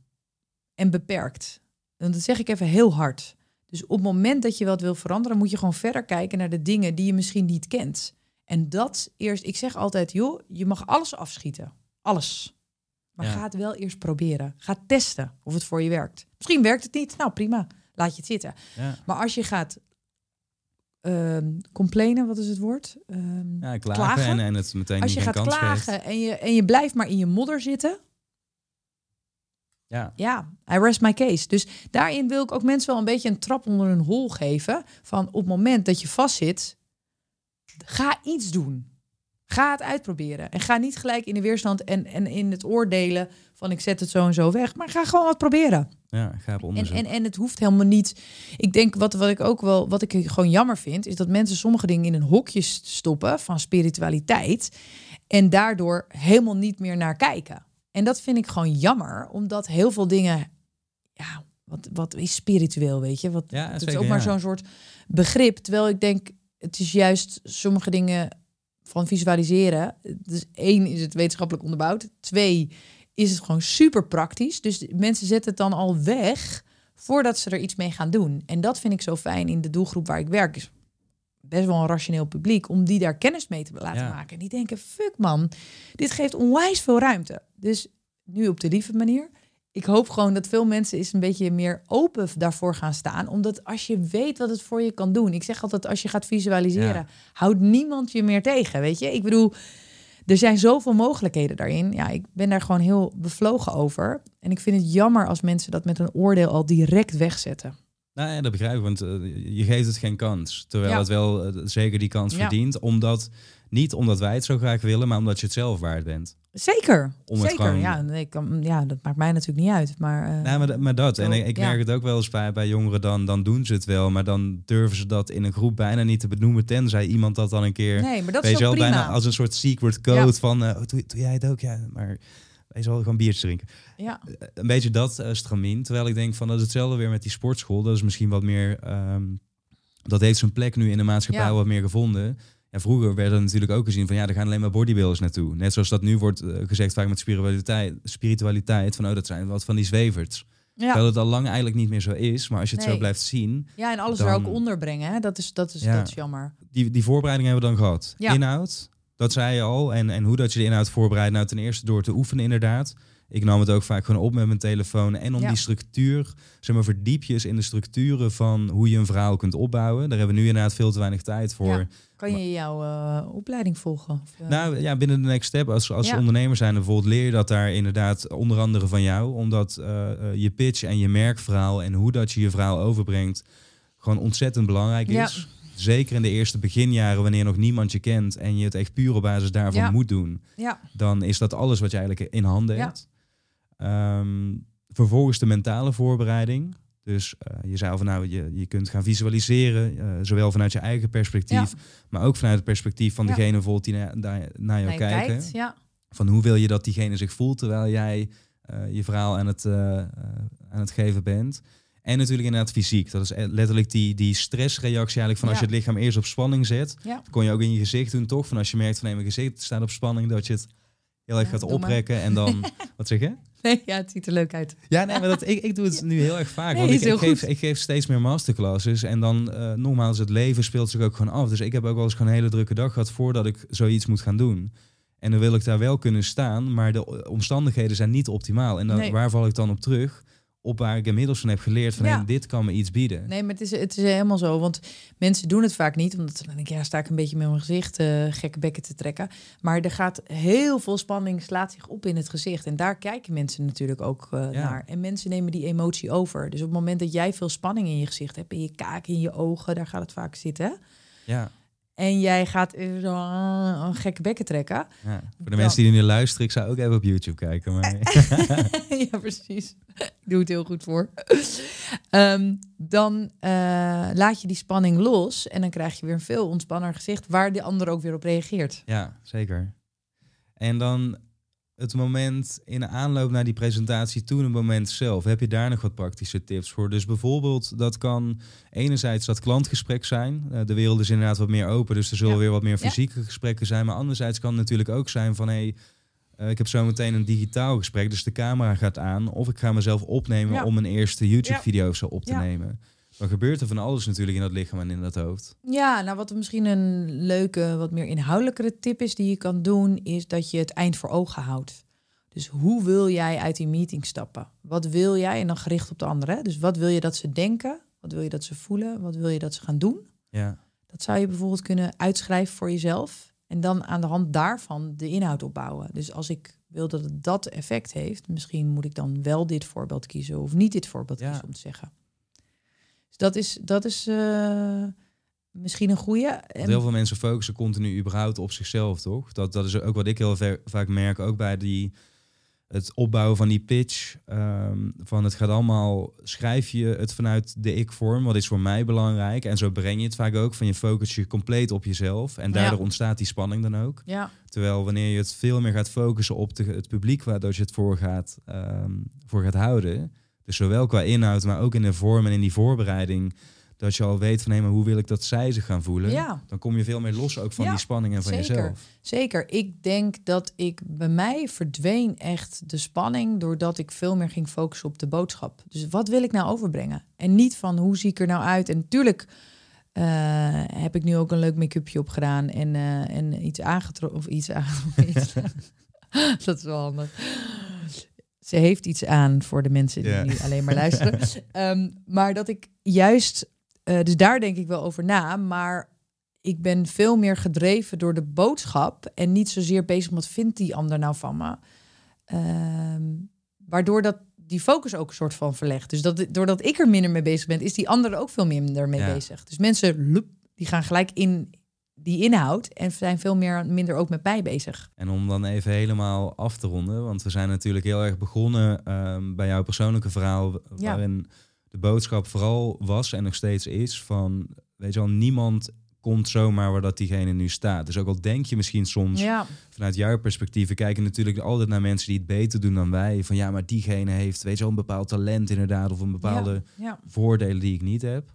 en beperkt. En dat zeg ik even heel hard. Dus op het moment dat je wat wil veranderen, moet je gewoon verder kijken naar de dingen die je misschien niet kent. En dat eerst, ik zeg altijd, joh, je mag alles afschieten. Alles. Maar Ja. ga het wel eerst proberen. Ga testen of het voor je werkt. Misschien werkt het niet. Nou, prima. Laat je het zitten. Ja, Maar als je gaat ehm complainen, wat is het woord? Ehm, ja klagen, Klagen? En, en het meteen als je gaat klagen geeft. en je, en je blijft maar in je modder zitten, Ja, ja, I rest my case. Dus daarin wil ik ook mensen wel een beetje een trap onder hun hol geven. Van op het moment dat je vastzit, ga iets doen. Ga het uitproberen. En ga niet gelijk in de weerstand en, en in het oordelen van ik zet het zo en zo weg. Maar ga gewoon wat proberen. ja ga op En, en, en het hoeft helemaal niet. Ik denk wat, wat ik ook wel, wat ik gewoon jammer vind, is dat mensen sommige dingen in een hokje stoppen van spiritualiteit. En daardoor helemaal niet meer naar kijken. En dat vind ik gewoon jammer, omdat heel veel dingen. Ja, wat, wat is spiritueel, weet je? Wat, Ja, het is ook maar zo'n soort begrip. Terwijl ik denk, het is juist sommige dingen van visualiseren. Dus één is het wetenschappelijk onderbouwd. Twee is het gewoon super praktisch. Dus mensen zetten het dan al weg voordat ze er iets mee gaan doen. En dat vind ik zo fijn in de doelgroep waar ik werk. Is best wel een rationeel publiek om die daar kennis mee te laten Ja. maken. En die denken, fuck man, dit geeft onwijs veel ruimte. Dus nu op de lieve manier. Ik hoop gewoon dat veel mensen eens een beetje meer open daarvoor gaan staan. Omdat als je weet wat het voor je kan doen. Ik zeg altijd, als je gaat visualiseren, Ja. houdt niemand je meer tegen. Weet je, ik bedoel, er zijn zoveel mogelijkheden daarin. Ja, ik ben daar gewoon heel bevlogen over. En ik vind het jammer als mensen dat met een oordeel al direct wegzetten. Nou ja, dat begrijp ik, want eh, je geeft het geen kans. Terwijl Ja. het wel eh, zeker die kans Ja. verdient. Omdat, niet omdat wij het zo graag willen, maar omdat je het zelf waard bent. Zeker, Om zeker. gewoon- Ja, nee, ik kan, ja, dat maakt mij natuurlijk niet uit. Maar, eh, Nou, maar, maar dat. En ik, ja. merk het ook wel eens bij, bij jongeren, dan, dan doen ze het wel. Maar dan durven ze dat in een groep bijna niet te benoemen. Tenzij iemand dat dan een keer... nee, maar dat weet is wel, prima. bijna als een soort secret code van... eh, doe, doe jij het ook? Ja, maar wees wel gewoon biertje drinken. Ja, een beetje dat uh, stramien. Terwijl ik denk van dat is hetzelfde weer met die sportschool. Dat is misschien wat meer. ehm, dat heeft zijn plek nu in de maatschappij Ja. wat meer gevonden. En vroeger werd er natuurlijk ook gezien van ja, er gaan alleen maar bodybuilders naartoe. Net zoals dat nu wordt eh, gezegd vaak met spiritualiteit, spiritualiteit van oh, dat zijn wat van die zwevers. ja. Terwijl het al lang eigenlijk niet meer zo is. Maar als je het Nee. zo blijft zien, ja en alles dan- er ook onder brengen. Hè? Dat, is, dat, is, Ja. dat is jammer. die, die voorbereiding hebben we dan gehad. Ja. Inhoud, dat zei je al. En, en hoe dat je de inhoud voorbereidt, nou ten eerste door te oefenen inderdaad. Ik nam het ook vaak gewoon op met mijn telefoon. En om Ja. die structuur, zeg maar verdiep je eens in de structuren van hoe je een verhaal kunt opbouwen. Daar hebben we nu inderdaad veel te weinig tijd voor. Ja. Kan je jouw eh, opleiding volgen? Of, eh, Nou ja, binnen de next step, als, als Ja. ondernemer zijn bijvoorbeeld, leer je dat daar inderdaad onder andere van jou. Omdat eh, je pitch en je merkverhaal en hoe dat je je verhaal overbrengt, gewoon ontzettend belangrijk Ja. is. Zeker in de eerste beginjaren, wanneer nog niemand je kent en je het echt puur op basis daarvan Ja. moet doen, ja, dan is dat alles wat je eigenlijk in handen hebt. Ehm, vervolgens de mentale voorbereiding. Dus eh, je al van nou, je, je kunt gaan visualiseren, eh, zowel vanuit je eigen perspectief, maar ook vanuit het perspectief van degene bijvoorbeeld die na- daar- naar jou kijken. kijkt. Ja. Van hoe wil je dat diegene zich voelt terwijl jij eh, je verhaal aan het, aan het geven bent. En natuurlijk inderdaad fysiek. Dat is e- letterlijk die, die stressreactie eigenlijk van als Ja. je het lichaam eerst op spanning zet. Ja. Dat kon je ook in je gezicht doen toch? Van als je merkt van nee, mijn gezicht staat op spanning, dat je het heel erg Ja, gaat maar. oprekken. En dan, [LAUGHS] wat zeg je? Nee, ja, het ziet er leuk uit. Ja, nee, maar dat, ik, ik doe het nu heel erg vaak. Nee, want ik, ik, geef, ik geef steeds meer masterclasses. En dan, eh, nogmaals, het leven speelt zich ook gewoon af. Dus ik heb ook wel eens gewoon een hele drukke dag gehad voordat ik zoiets moet gaan doen. En dan wil ik daar wel kunnen staan, maar de omstandigheden zijn niet optimaal. En dan, Nee. waar val ik dan op terug? Op waar ik inmiddels van heb geleerd van Ja. hey, dit kan me iets bieden. Nee, maar het is, het is helemaal zo. Want mensen doen het vaak niet. Omdat ze dan denk ik, ja, sta ik een beetje met mijn gezicht eh, gekke bekken te trekken. Maar er gaat heel veel spanning, slaat zich op in het gezicht. En daar kijken mensen natuurlijk ook eh, Ja. naar. En mensen nemen die emotie over. Dus op het moment dat jij veel spanning in je gezicht hebt, in je kaak, in je ogen, daar gaat het vaak zitten. hè? Ja. En jij gaat zo eh, een gekke bekken trekken. ja. Voor de mensen die nu luisteren, ik zou ook even op YouTube kijken. Maar [LAUGHS] ja, precies. Ik doe het heel goed voor. Ehm, dan eh, laat je die spanning los en dan krijg je weer een veel ontspanner gezicht waar de ander ook weer op reageert. Ja, zeker. En dan het moment in de aanloop naar die presentatie, toen het moment zelf, heb je daar nog wat praktische tips voor? Dus bijvoorbeeld, dat kan enerzijds dat klantgesprek zijn. Eh, de wereld is inderdaad wat meer open, dus er zullen Ja. weer wat meer Ja. fysieke gesprekken zijn. Maar anderzijds kan het natuurlijk ook zijn van, hé, hey, eh, ik heb zo meteen een digitaal gesprek, dus de camera gaat aan. Of ik ga mezelf opnemen Ja. om een eerste YouTube-video zo op te nemen. Dan gebeurt er van alles natuurlijk in dat lichaam en in dat hoofd. Ja, nou wat misschien een leuke, wat meer inhoudelijkere tip is die je kan doen, is dat je het eind voor ogen houdt. Dus hoe wil jij uit die meeting stappen? Wat wil jij? En dan gericht op de anderen. Dus wat wil je dat ze denken? Wat wil je dat ze voelen? Wat wil je dat ze gaan doen? Ja, Dat zou je bijvoorbeeld kunnen uitschrijven voor jezelf. En dan aan de hand daarvan de inhoud opbouwen. Dus als ik wil dat het dat effect heeft, misschien moet ik dan wel dit voorbeeld kiezen of niet dit voorbeeld Ja. kiezen om te zeggen. Dus dat is, dat is eh, misschien een goede. Want heel veel mensen focussen continu überhaupt op zichzelf, toch? Dat, dat is ook wat ik heel ver- vaak merk, ook bij die, het opbouwen van die pitch. ehm, van het gaat allemaal, schrijf je het vanuit de ik-vorm, wat is voor mij belangrijk. En zo breng je het vaak ook, van je focus je compleet op jezelf. En daardoor Ja. ontstaat die spanning dan ook. Ja, Terwijl wanneer je het veel meer gaat focussen op de, het publiek waar dat je het voor gaat, ehm, voor gaat houden. Dus zowel qua inhoud, maar ook in de vorm en in die voorbereiding. Dat je al weet van hé, maar hoe wil ik dat zij zich gaan voelen? ja. Dan kom je veel meer los ook van Ja, die spanning en van zeker. jezelf. Zeker. Ik denk dat ik bij mij verdween echt de spanning doordat ik veel meer ging focussen op de boodschap. Dus wat wil ik nou overbrengen? En niet van hoe zie ik er nou uit? En natuurlijk eh, heb ik nu ook een leuk make-upje op gedaan en, eh, en iets aangetrokken of iets aangetrokken. [LAUGHS] [LAUGHS] dat is wel handig. Ze heeft iets aan voor de mensen die nu alleen maar luisteren. [LAUGHS] Ehm, maar dat ik juist, eh, dus daar denk ik wel over na, maar ik ben veel meer gedreven door de boodschap en niet zozeer bezig met wat vindt die ander nou van me. Ehm, waardoor dat die focus ook een soort van verlegt. Dus dat, doordat ik er minder mee bezig ben, is die ander er ook veel minder mee Ja. bezig. Dus mensen, die gaan gelijk in die inhoud en zijn veel meer, minder ook met mij bezig. En om dan even helemaal af te ronden, want we zijn natuurlijk heel erg begonnen ehm, bij jouw persoonlijke verhaal, Ja. waarin de boodschap vooral was en nog steeds is van, weet je wel, niemand komt zomaar waar dat diegene nu staat. Dus ook al denk je misschien soms Ja, vanuit jouw perspectief, we kijken natuurlijk altijd naar mensen die het beter doen dan wij. Van ja, maar diegene heeft, weet je wel, een bepaald talent inderdaad, of een bepaalde ja, voordelen die ik niet heb.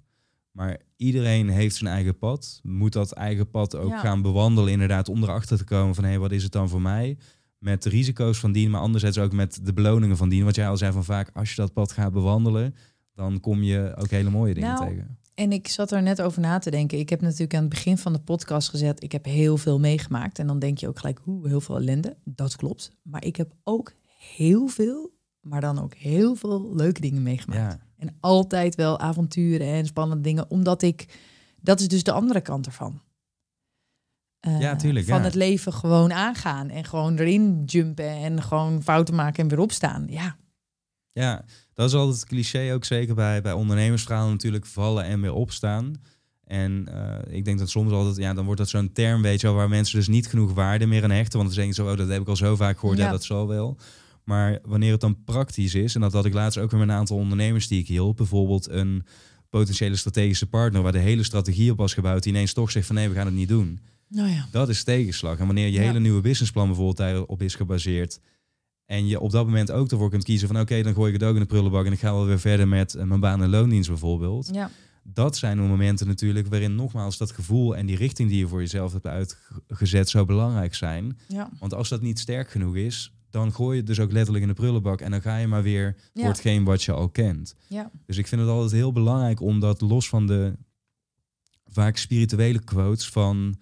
Maar iedereen heeft zijn eigen pad. Moet dat eigen pad ook Ja. gaan bewandelen, inderdaad, om erachter te komen van hé, wat is het dan voor mij? Met de risico's van dien, maar anderzijds ook met de beloningen van dien. Wat jij al zei van vaak, als je dat pad gaat bewandelen, dan kom je ook hele mooie dingen Nou, tegen. En ik zat er net over na te denken. Ik heb natuurlijk aan het begin van de podcast gezet, ik heb heel veel meegemaakt. En dan denk je ook gelijk, hoe heel veel ellende. Dat klopt. Maar ik heb ook heel veel, maar dan ook heel veel leuke dingen meegemaakt. Ja, En altijd wel avonturen en spannende dingen, omdat ik, dat is dus de andere kant ervan. Eh, Ja, tuurlijk, Van ja. het leven gewoon aangaan en gewoon erin jumpen en gewoon fouten maken en weer opstaan. Ja, ja, dat is altijd het cliché ook zeker bij, bij ondernemersverhalen natuurlijk vallen en weer opstaan. En eh, ik denk dat soms altijd, ja, dan wordt dat zo'n term, weet je wel, waar mensen dus niet genoeg waarde meer aan hechten. Want dan zeggen ze, oh, dat heb ik al zo vaak gehoord, ja, Ja. dat zal wel. Maar wanneer het dan praktisch is, en dat had ik laatst ook weer met een aantal ondernemers die ik hielp, bijvoorbeeld een potentiële strategische partner waar de hele strategie op was gebouwd, die ineens toch zegt van nee, we gaan het niet doen. nou ja. Dat is tegenslag. En wanneer je Ja. hele nieuwe businessplan bijvoorbeeld daarop is gebaseerd. En je op dat moment ook ervoor kunt kiezen van oké, dan gooi ik het ook in de prullenbak en ik ga wel weer verder met eh, mijn baan en loondienst bijvoorbeeld. Ja, Dat zijn de momenten natuurlijk waarin nogmaals dat gevoel en die richting die je voor jezelf hebt uitgezet zo belangrijk zijn. ja, Want als dat niet sterk genoeg is, dan gooi je het dus ook letterlijk in de prullenbak en dan ga je maar weer Ja. voor hetgeen wat je al kent. ja, Dus ik vind het altijd heel belangrijk om dat los van de vaak spirituele quotes van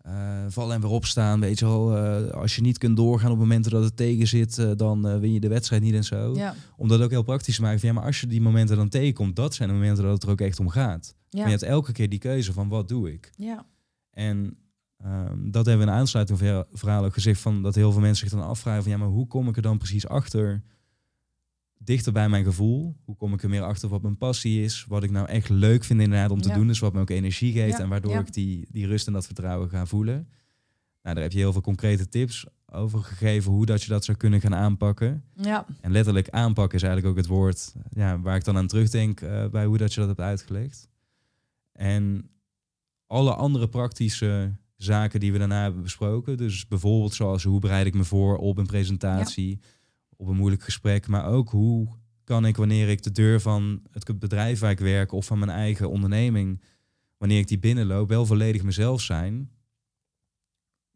eh vallen en weer opstaan, weet je wel. eh, als je niet kunt doorgaan op momenten dat het tegen zit, eh, dan win je de wedstrijd niet en zo. ja, Om dat ook heel praktisch te maken. Van, ja, maar als je die momenten dan tegenkomt, dat zijn de momenten dat het er ook echt om gaat. Maar je ja, hebt elke keer die keuze van wat doe ik? ja, En ehm, dat hebben we in aansluiting verhaal ook gezegd van dat heel veel mensen zich dan afvragen van ja, maar hoe kom ik er dan precies achter dichter bij mijn gevoel? Hoe kom ik er meer achter wat mijn passie is? Wat ik nou echt leuk vind inderdaad om te Ja. doen, dus wat me ook energie geeft Ja, en waardoor ja. ik die, die rust en dat vertrouwen ga voelen. Nou, daar heb je heel veel concrete tips over gegeven hoe dat je dat zou kunnen gaan aanpakken. ja, En letterlijk aanpakken is eigenlijk ook het woord ja, waar ik dan aan terugdenk eh, bij hoe dat je dat hebt uitgelegd. En alle andere praktische zaken die we daarna hebben besproken. Dus bijvoorbeeld zoals hoe bereid ik me voor op een presentatie, op een moeilijk gesprek, maar ook hoe kan ik wanneer ik de deur van het bedrijf waar ik werk of van mijn eigen onderneming, wanneer ik die binnenloop, wel volledig mezelf zijn.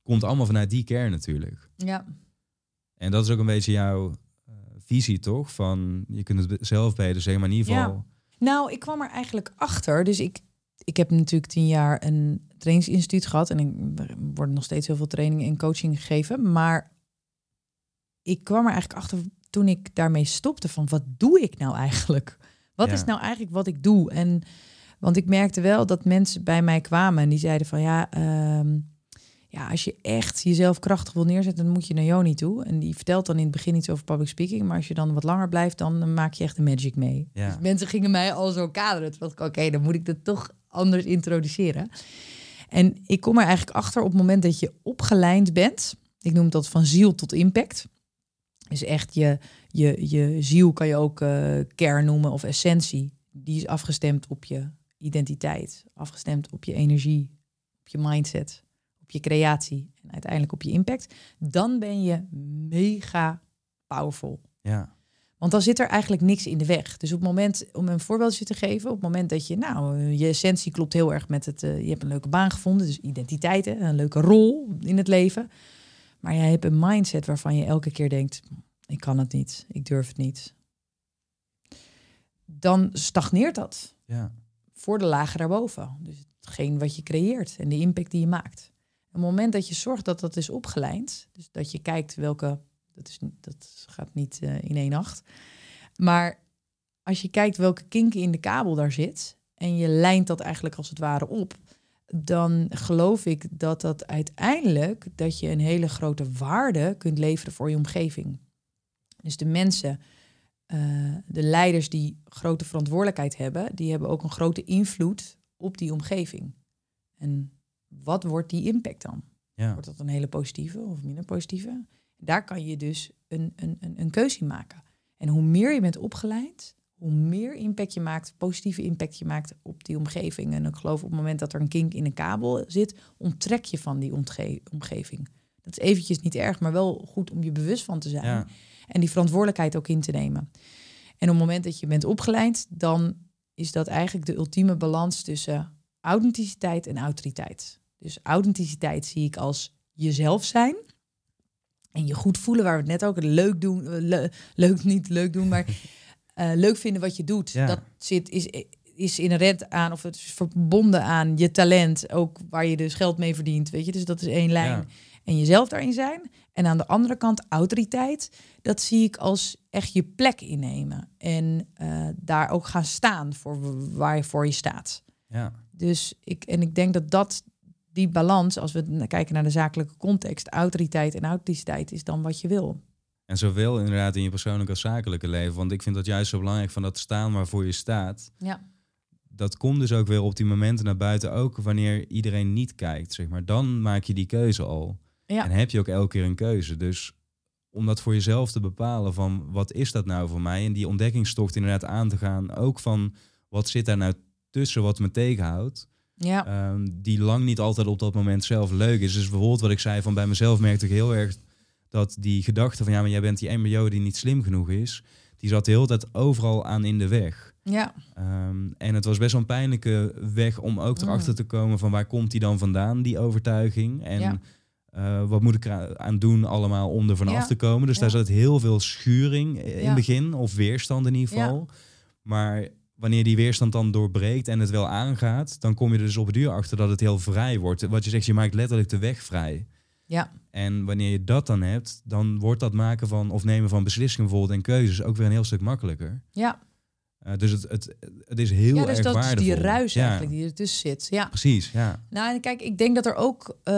Komt allemaal vanuit die kern natuurlijk. Ja. En dat is ook een beetje jouw uh, visie, toch? Van je kunt het zelf beter zeggen, maar in ieder geval. Ja. Nou, ik kwam er eigenlijk achter. Dus ik, ik heb natuurlijk tien jaar een trainingsinstituut gehad. En ik word nog steeds heel veel training en coaching gegeven. Maar ik kwam er eigenlijk achter toen ik daarmee stopte van wat doe ik nou eigenlijk? Wat is nou eigenlijk wat ik doe? En want ik merkte wel dat mensen bij mij kwamen en die zeiden van ja, ehm, ja, als je echt jezelf krachtig wil neerzetten, dan moet je naar Joni toe. En die vertelt dan in het begin iets over public speaking, maar als je dan wat langer blijft, dan maak je echt de magic mee. Ja. Dus mensen gingen mij al zo kaderen. Toen dacht ik, oké, dan moet ik dat toch anders introduceren. En ik kom er eigenlijk achter op het moment dat je opgelijnd bent. Ik noem dat van ziel tot impact. Dus echt je, je, je ziel kan je ook uh, kern noemen of essentie. Die is afgestemd op je identiteit, afgestemd op je energie, op je mindset, op je creatie en uiteindelijk op je impact. Dan ben je mega powerful. Ja. Want dan zit er eigenlijk niks in de weg. Dus op het moment, om een voorbeeldje te geven, op het moment dat je, nou, je essentie klopt heel erg met het, uh, je hebt een leuke baan gevonden, dus identiteiten, een leuke rol in het leven. Maar jij hebt een mindset waarvan je elke keer denkt, ik kan het niet, ik durf het niet. Dan stagneert dat. Ja. Voor de lagen daarboven. Dus hetgeen wat je creëert en de impact die je maakt. Op het moment dat je zorgt dat dat is opgeleid, dus dat je kijkt welke, dat, is, dat gaat niet uh, in één nacht, maar als je kijkt welke kink in de kabel daar zit en je lijnt dat eigenlijk als het ware op, dan geloof ik dat dat uiteindelijk dat je een hele grote waarde kunt leveren voor je omgeving. Dus de mensen, uh, de leiders die grote verantwoordelijkheid hebben, die hebben ook een grote invloed op die omgeving. En wat wordt die impact dan? Ja. Wordt dat een hele positieve of minder positieve? Daar kan je dus een, een, een, een keuze in maken. En hoe meer je bent opgeleid, hoe meer impact je maakt, positieve impact je maakt op die omgeving. En ik geloof op het moment dat er een kink in een kabel zit, onttrek je van die omgeving. Dat is eventjes niet erg, maar wel goed om je bewust van te zijn. En die verantwoordelijkheid ook in te nemen. En op het moment dat je bent opgeleid, dan is dat eigenlijk de ultieme balans tussen authenticiteit en autoriteit. Dus authenticiteit zie ik als jezelf zijn. En je goed voelen, waar we het net ook leuk doen, eh, leuk niet leuk doen, maar uh, [LAUGHS] leuk vinden wat je doet. Dat zit, is, is inherent aan, of het is verbonden aan je talent, ook waar je dus geld mee verdient. Weet je, dus dat is één lijn. En jezelf daarin zijn. En aan de andere kant autoriteit. Dat zie ik als echt je plek innemen. En uh, daar ook gaan staan voor waar je voor je staat. Ja. Dus ik, en ik denk dat dat die balans, als we kijken naar de zakelijke context, autoriteit en authenticiteit is dan wat je wil. En zowel inderdaad in je persoonlijke als zakelijke leven. Want ik vind dat juist zo belangrijk van dat staan waarvoor je staat. Ja. Dat komt dus ook weer op die momenten naar buiten, ook wanneer iedereen niet kijkt. Zeg maar. Dan maak je die keuze al. Ja. En heb je ook elke keer een keuze. Dus om dat voor jezelf te bepalen van wat is dat nou voor mij? En die ontdekkingstocht inderdaad aan te gaan. Ook van wat zit daar nou tussen wat me tegenhoudt. Ja. Ehm, die lang niet altijd op dat moment zelf leuk is. Dus bijvoorbeeld wat ik zei van bij mezelf merkte ik heel erg dat die gedachte van ja, maar jij bent die MBO die niet slim genoeg is. Die zat de hele tijd overal aan in de weg. Ja. Ehm, en het was best wel een pijnlijke weg om ook erachter mm. te komen van waar komt die dan vandaan, die overtuiging. En ja. Uh, wat moet ik eraan doen allemaal om er vanaf te komen? Dus daar zat heel veel schuring in het begin, of weerstand in ieder geval. Maar wanneer die weerstand dan doorbreekt en het wel aangaat, dan kom je er dus op het duur achter dat het heel vrij wordt. Wat je zegt, je maakt letterlijk de weg vrij. Ja. En wanneer je dat dan hebt, dan wordt dat maken van of nemen van beslissingen bijvoorbeeld en keuzes ook weer een heel stuk makkelijker. Ja. Uh, dus het, het, het is heel ja, dus erg dat waardevol. is die ruis eigenlijk die er tussen zit. Ja. Precies, ja. Nou, en kijk, ik denk dat er ook uh,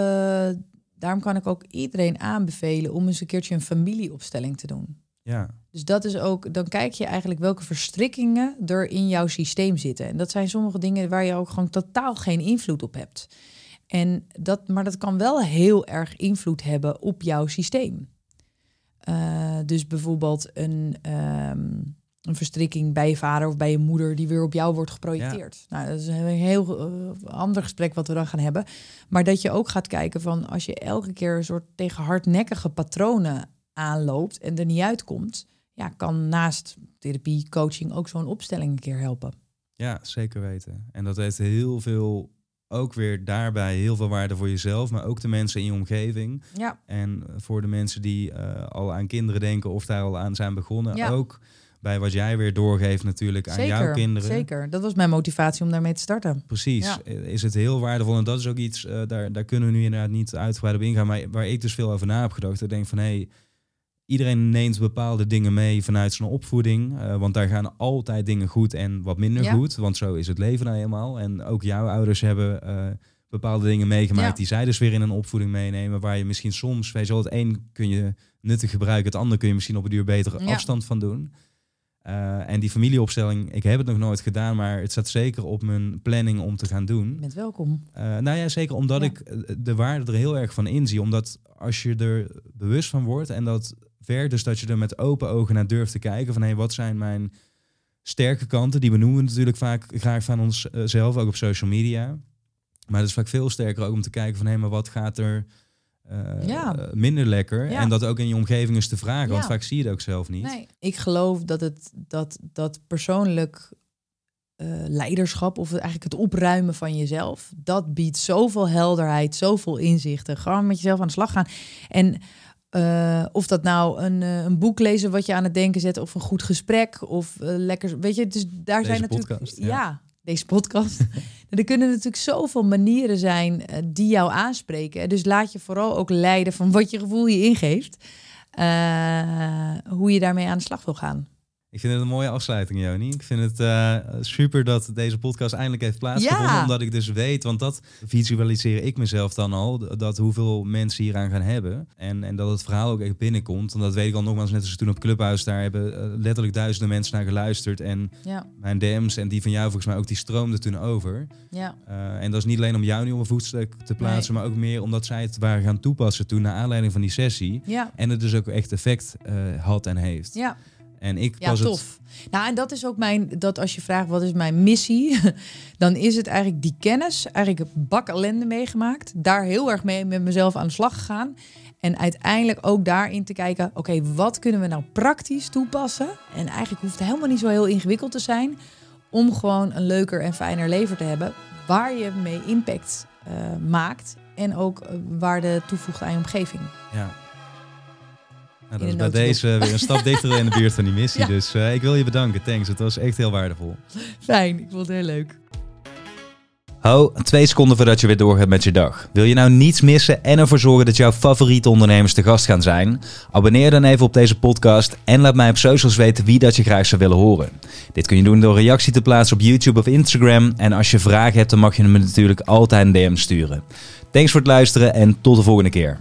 daarom kan ik ook iedereen aanbevelen om eens een keertje een familieopstelling te doen. Ja. Dus dat is ook, dan kijk je eigenlijk welke verstrikkingen er in jouw systeem zitten. En dat zijn sommige dingen waar je ook gewoon totaal geen invloed op hebt. En dat, maar dat kan wel heel erg invloed hebben op jouw systeem. Uh, dus bijvoorbeeld een, um, een verstrikking bij je vader of bij je moeder die weer op jou wordt geprojecteerd. Nou, dat is een heel uh, ander gesprek wat we dan gaan hebben. Maar dat je ook gaat kijken van als je elke keer een soort tegen hardnekkige patronen aanloopt en er niet uitkomt, ja, kan naast therapie, coaching ook zo'n opstelling een keer helpen. Ja, zeker weten. En dat heeft heel veel, ook weer daarbij heel veel waarde voor jezelf, maar ook de mensen in je omgeving. Ja. En voor de mensen die uh, al aan kinderen denken of daar al aan zijn begonnen. Ja. Ook bij wat jij weer doorgeeft natuurlijk aan jouw kinderen. Zeker, dat was mijn motivatie om daarmee te starten. Precies, is het heel waardevol. En dat is ook iets, uh, daar, daar kunnen we nu inderdaad niet uitgebreid op ingaan. Maar waar ik dus veel over na heb gedacht. Ik denk van, hé, hey, iedereen neemt bepaalde dingen mee vanuit zijn opvoeding. Uh, want daar gaan altijd dingen goed en wat minder goed. Want zo is het leven nou eenmaal. En ook jouw ouders hebben uh, bepaalde dingen meegemaakt die zij dus weer in een opvoeding meenemen. Waar je misschien soms, weet je wel, het een kun je nuttig gebruiken, het ander kun je misschien op een duur betere afstand van doen. Uh, en die familieopstelling, ik heb het nog nooit gedaan, maar het staat zeker op mijn planning om te gaan doen. Met welkom. Uh, nou ja, zeker omdat ik de waarde er heel erg van inzie. Omdat als je er bewust van wordt en dat dus dat je er met open ogen naar durft te kijken van hé, hey, wat zijn mijn sterke kanten? Die benoemen we natuurlijk vaak graag van onszelf, ook op social media. Maar het is vaak veel sterker ook om te kijken van hé, hey, maar wat gaat er uh, ja. minder lekker. En dat ook in je omgeving is te vragen, want vaak zie je het ook zelf niet. Nee, ik geloof dat het dat, dat persoonlijk uh, leiderschap, of eigenlijk het opruimen van jezelf, dat biedt zoveel helderheid, zoveel inzichten. Gewoon met jezelf aan de slag gaan. En of dat nou een, een boek lezen wat je aan het denken zet, of een goed gesprek, of lekker, weet je, dus daar Deze zijn natuurlijk, podcast, ja deze podcast. [LAUGHS] er kunnen natuurlijk zoveel manieren zijn die jou aanspreken. Dus laat je vooral ook leiden van wat je gevoel je ingeeft. Hoe je daarmee aan de slag wil gaan. Ik vind het een mooie afsluiting, Joni. Ik vind het uh, super dat deze podcast eindelijk heeft plaatsgevonden. Ja. Omdat ik dus weet, want dat visualiseer ik mezelf dan al, dat hoeveel mensen hieraan gaan hebben. En, en dat het verhaal ook echt binnenkomt. En dat weet ik al nogmaals, net als toen op Clubhuis, daar hebben uh, letterlijk duizenden mensen naar geluisterd. En ja. mijn DM's en die van jou volgens mij ook, die stroomden toen over. Ja. Uh, en dat is niet alleen om jou nu op een voetstuk te plaatsen, nee. maar ook meer omdat zij het waren gaan toepassen toen, naar aanleiding van die sessie. Ja. En het dus ook echt effect had en heeft. Ja. En ik ja, tof. Het... Nou, en dat is ook mijn, dat als je vraagt wat is mijn missie, [LAUGHS] dan is het eigenlijk die kennis, eigenlijk bak ellende meegemaakt, daar heel erg mee met mezelf aan de slag gegaan. En uiteindelijk ook daarin te kijken, oké, okay, wat kunnen we nou praktisch toepassen? En eigenlijk hoeft het helemaal niet zo heel ingewikkeld te zijn om gewoon een leuker en fijner leven te hebben, waar je mee impact uh, maakt en ook uh, waarde toevoegt aan je omgeving. Ja. Nou, dat is bij deze weer een stap dichter in de buurt van die missie. [LAUGHS] ja. Dus uh, ik wil je bedanken. Thanks. Het was echt heel waardevol. Fijn. Ik vond het heel leuk. Ho, twee seconden voordat je weer doorgaat met je dag. Wil je nou niets missen en ervoor zorgen dat jouw favoriete ondernemers te gast gaan zijn? Abonneer dan even op deze podcast en laat mij op socials weten wie dat je graag zou willen horen. Dit kun je doen door een reactie te plaatsen op YouTube of Instagram. En als je vragen hebt, dan mag je me natuurlijk altijd een DM sturen. Thanks voor het luisteren en tot de volgende keer.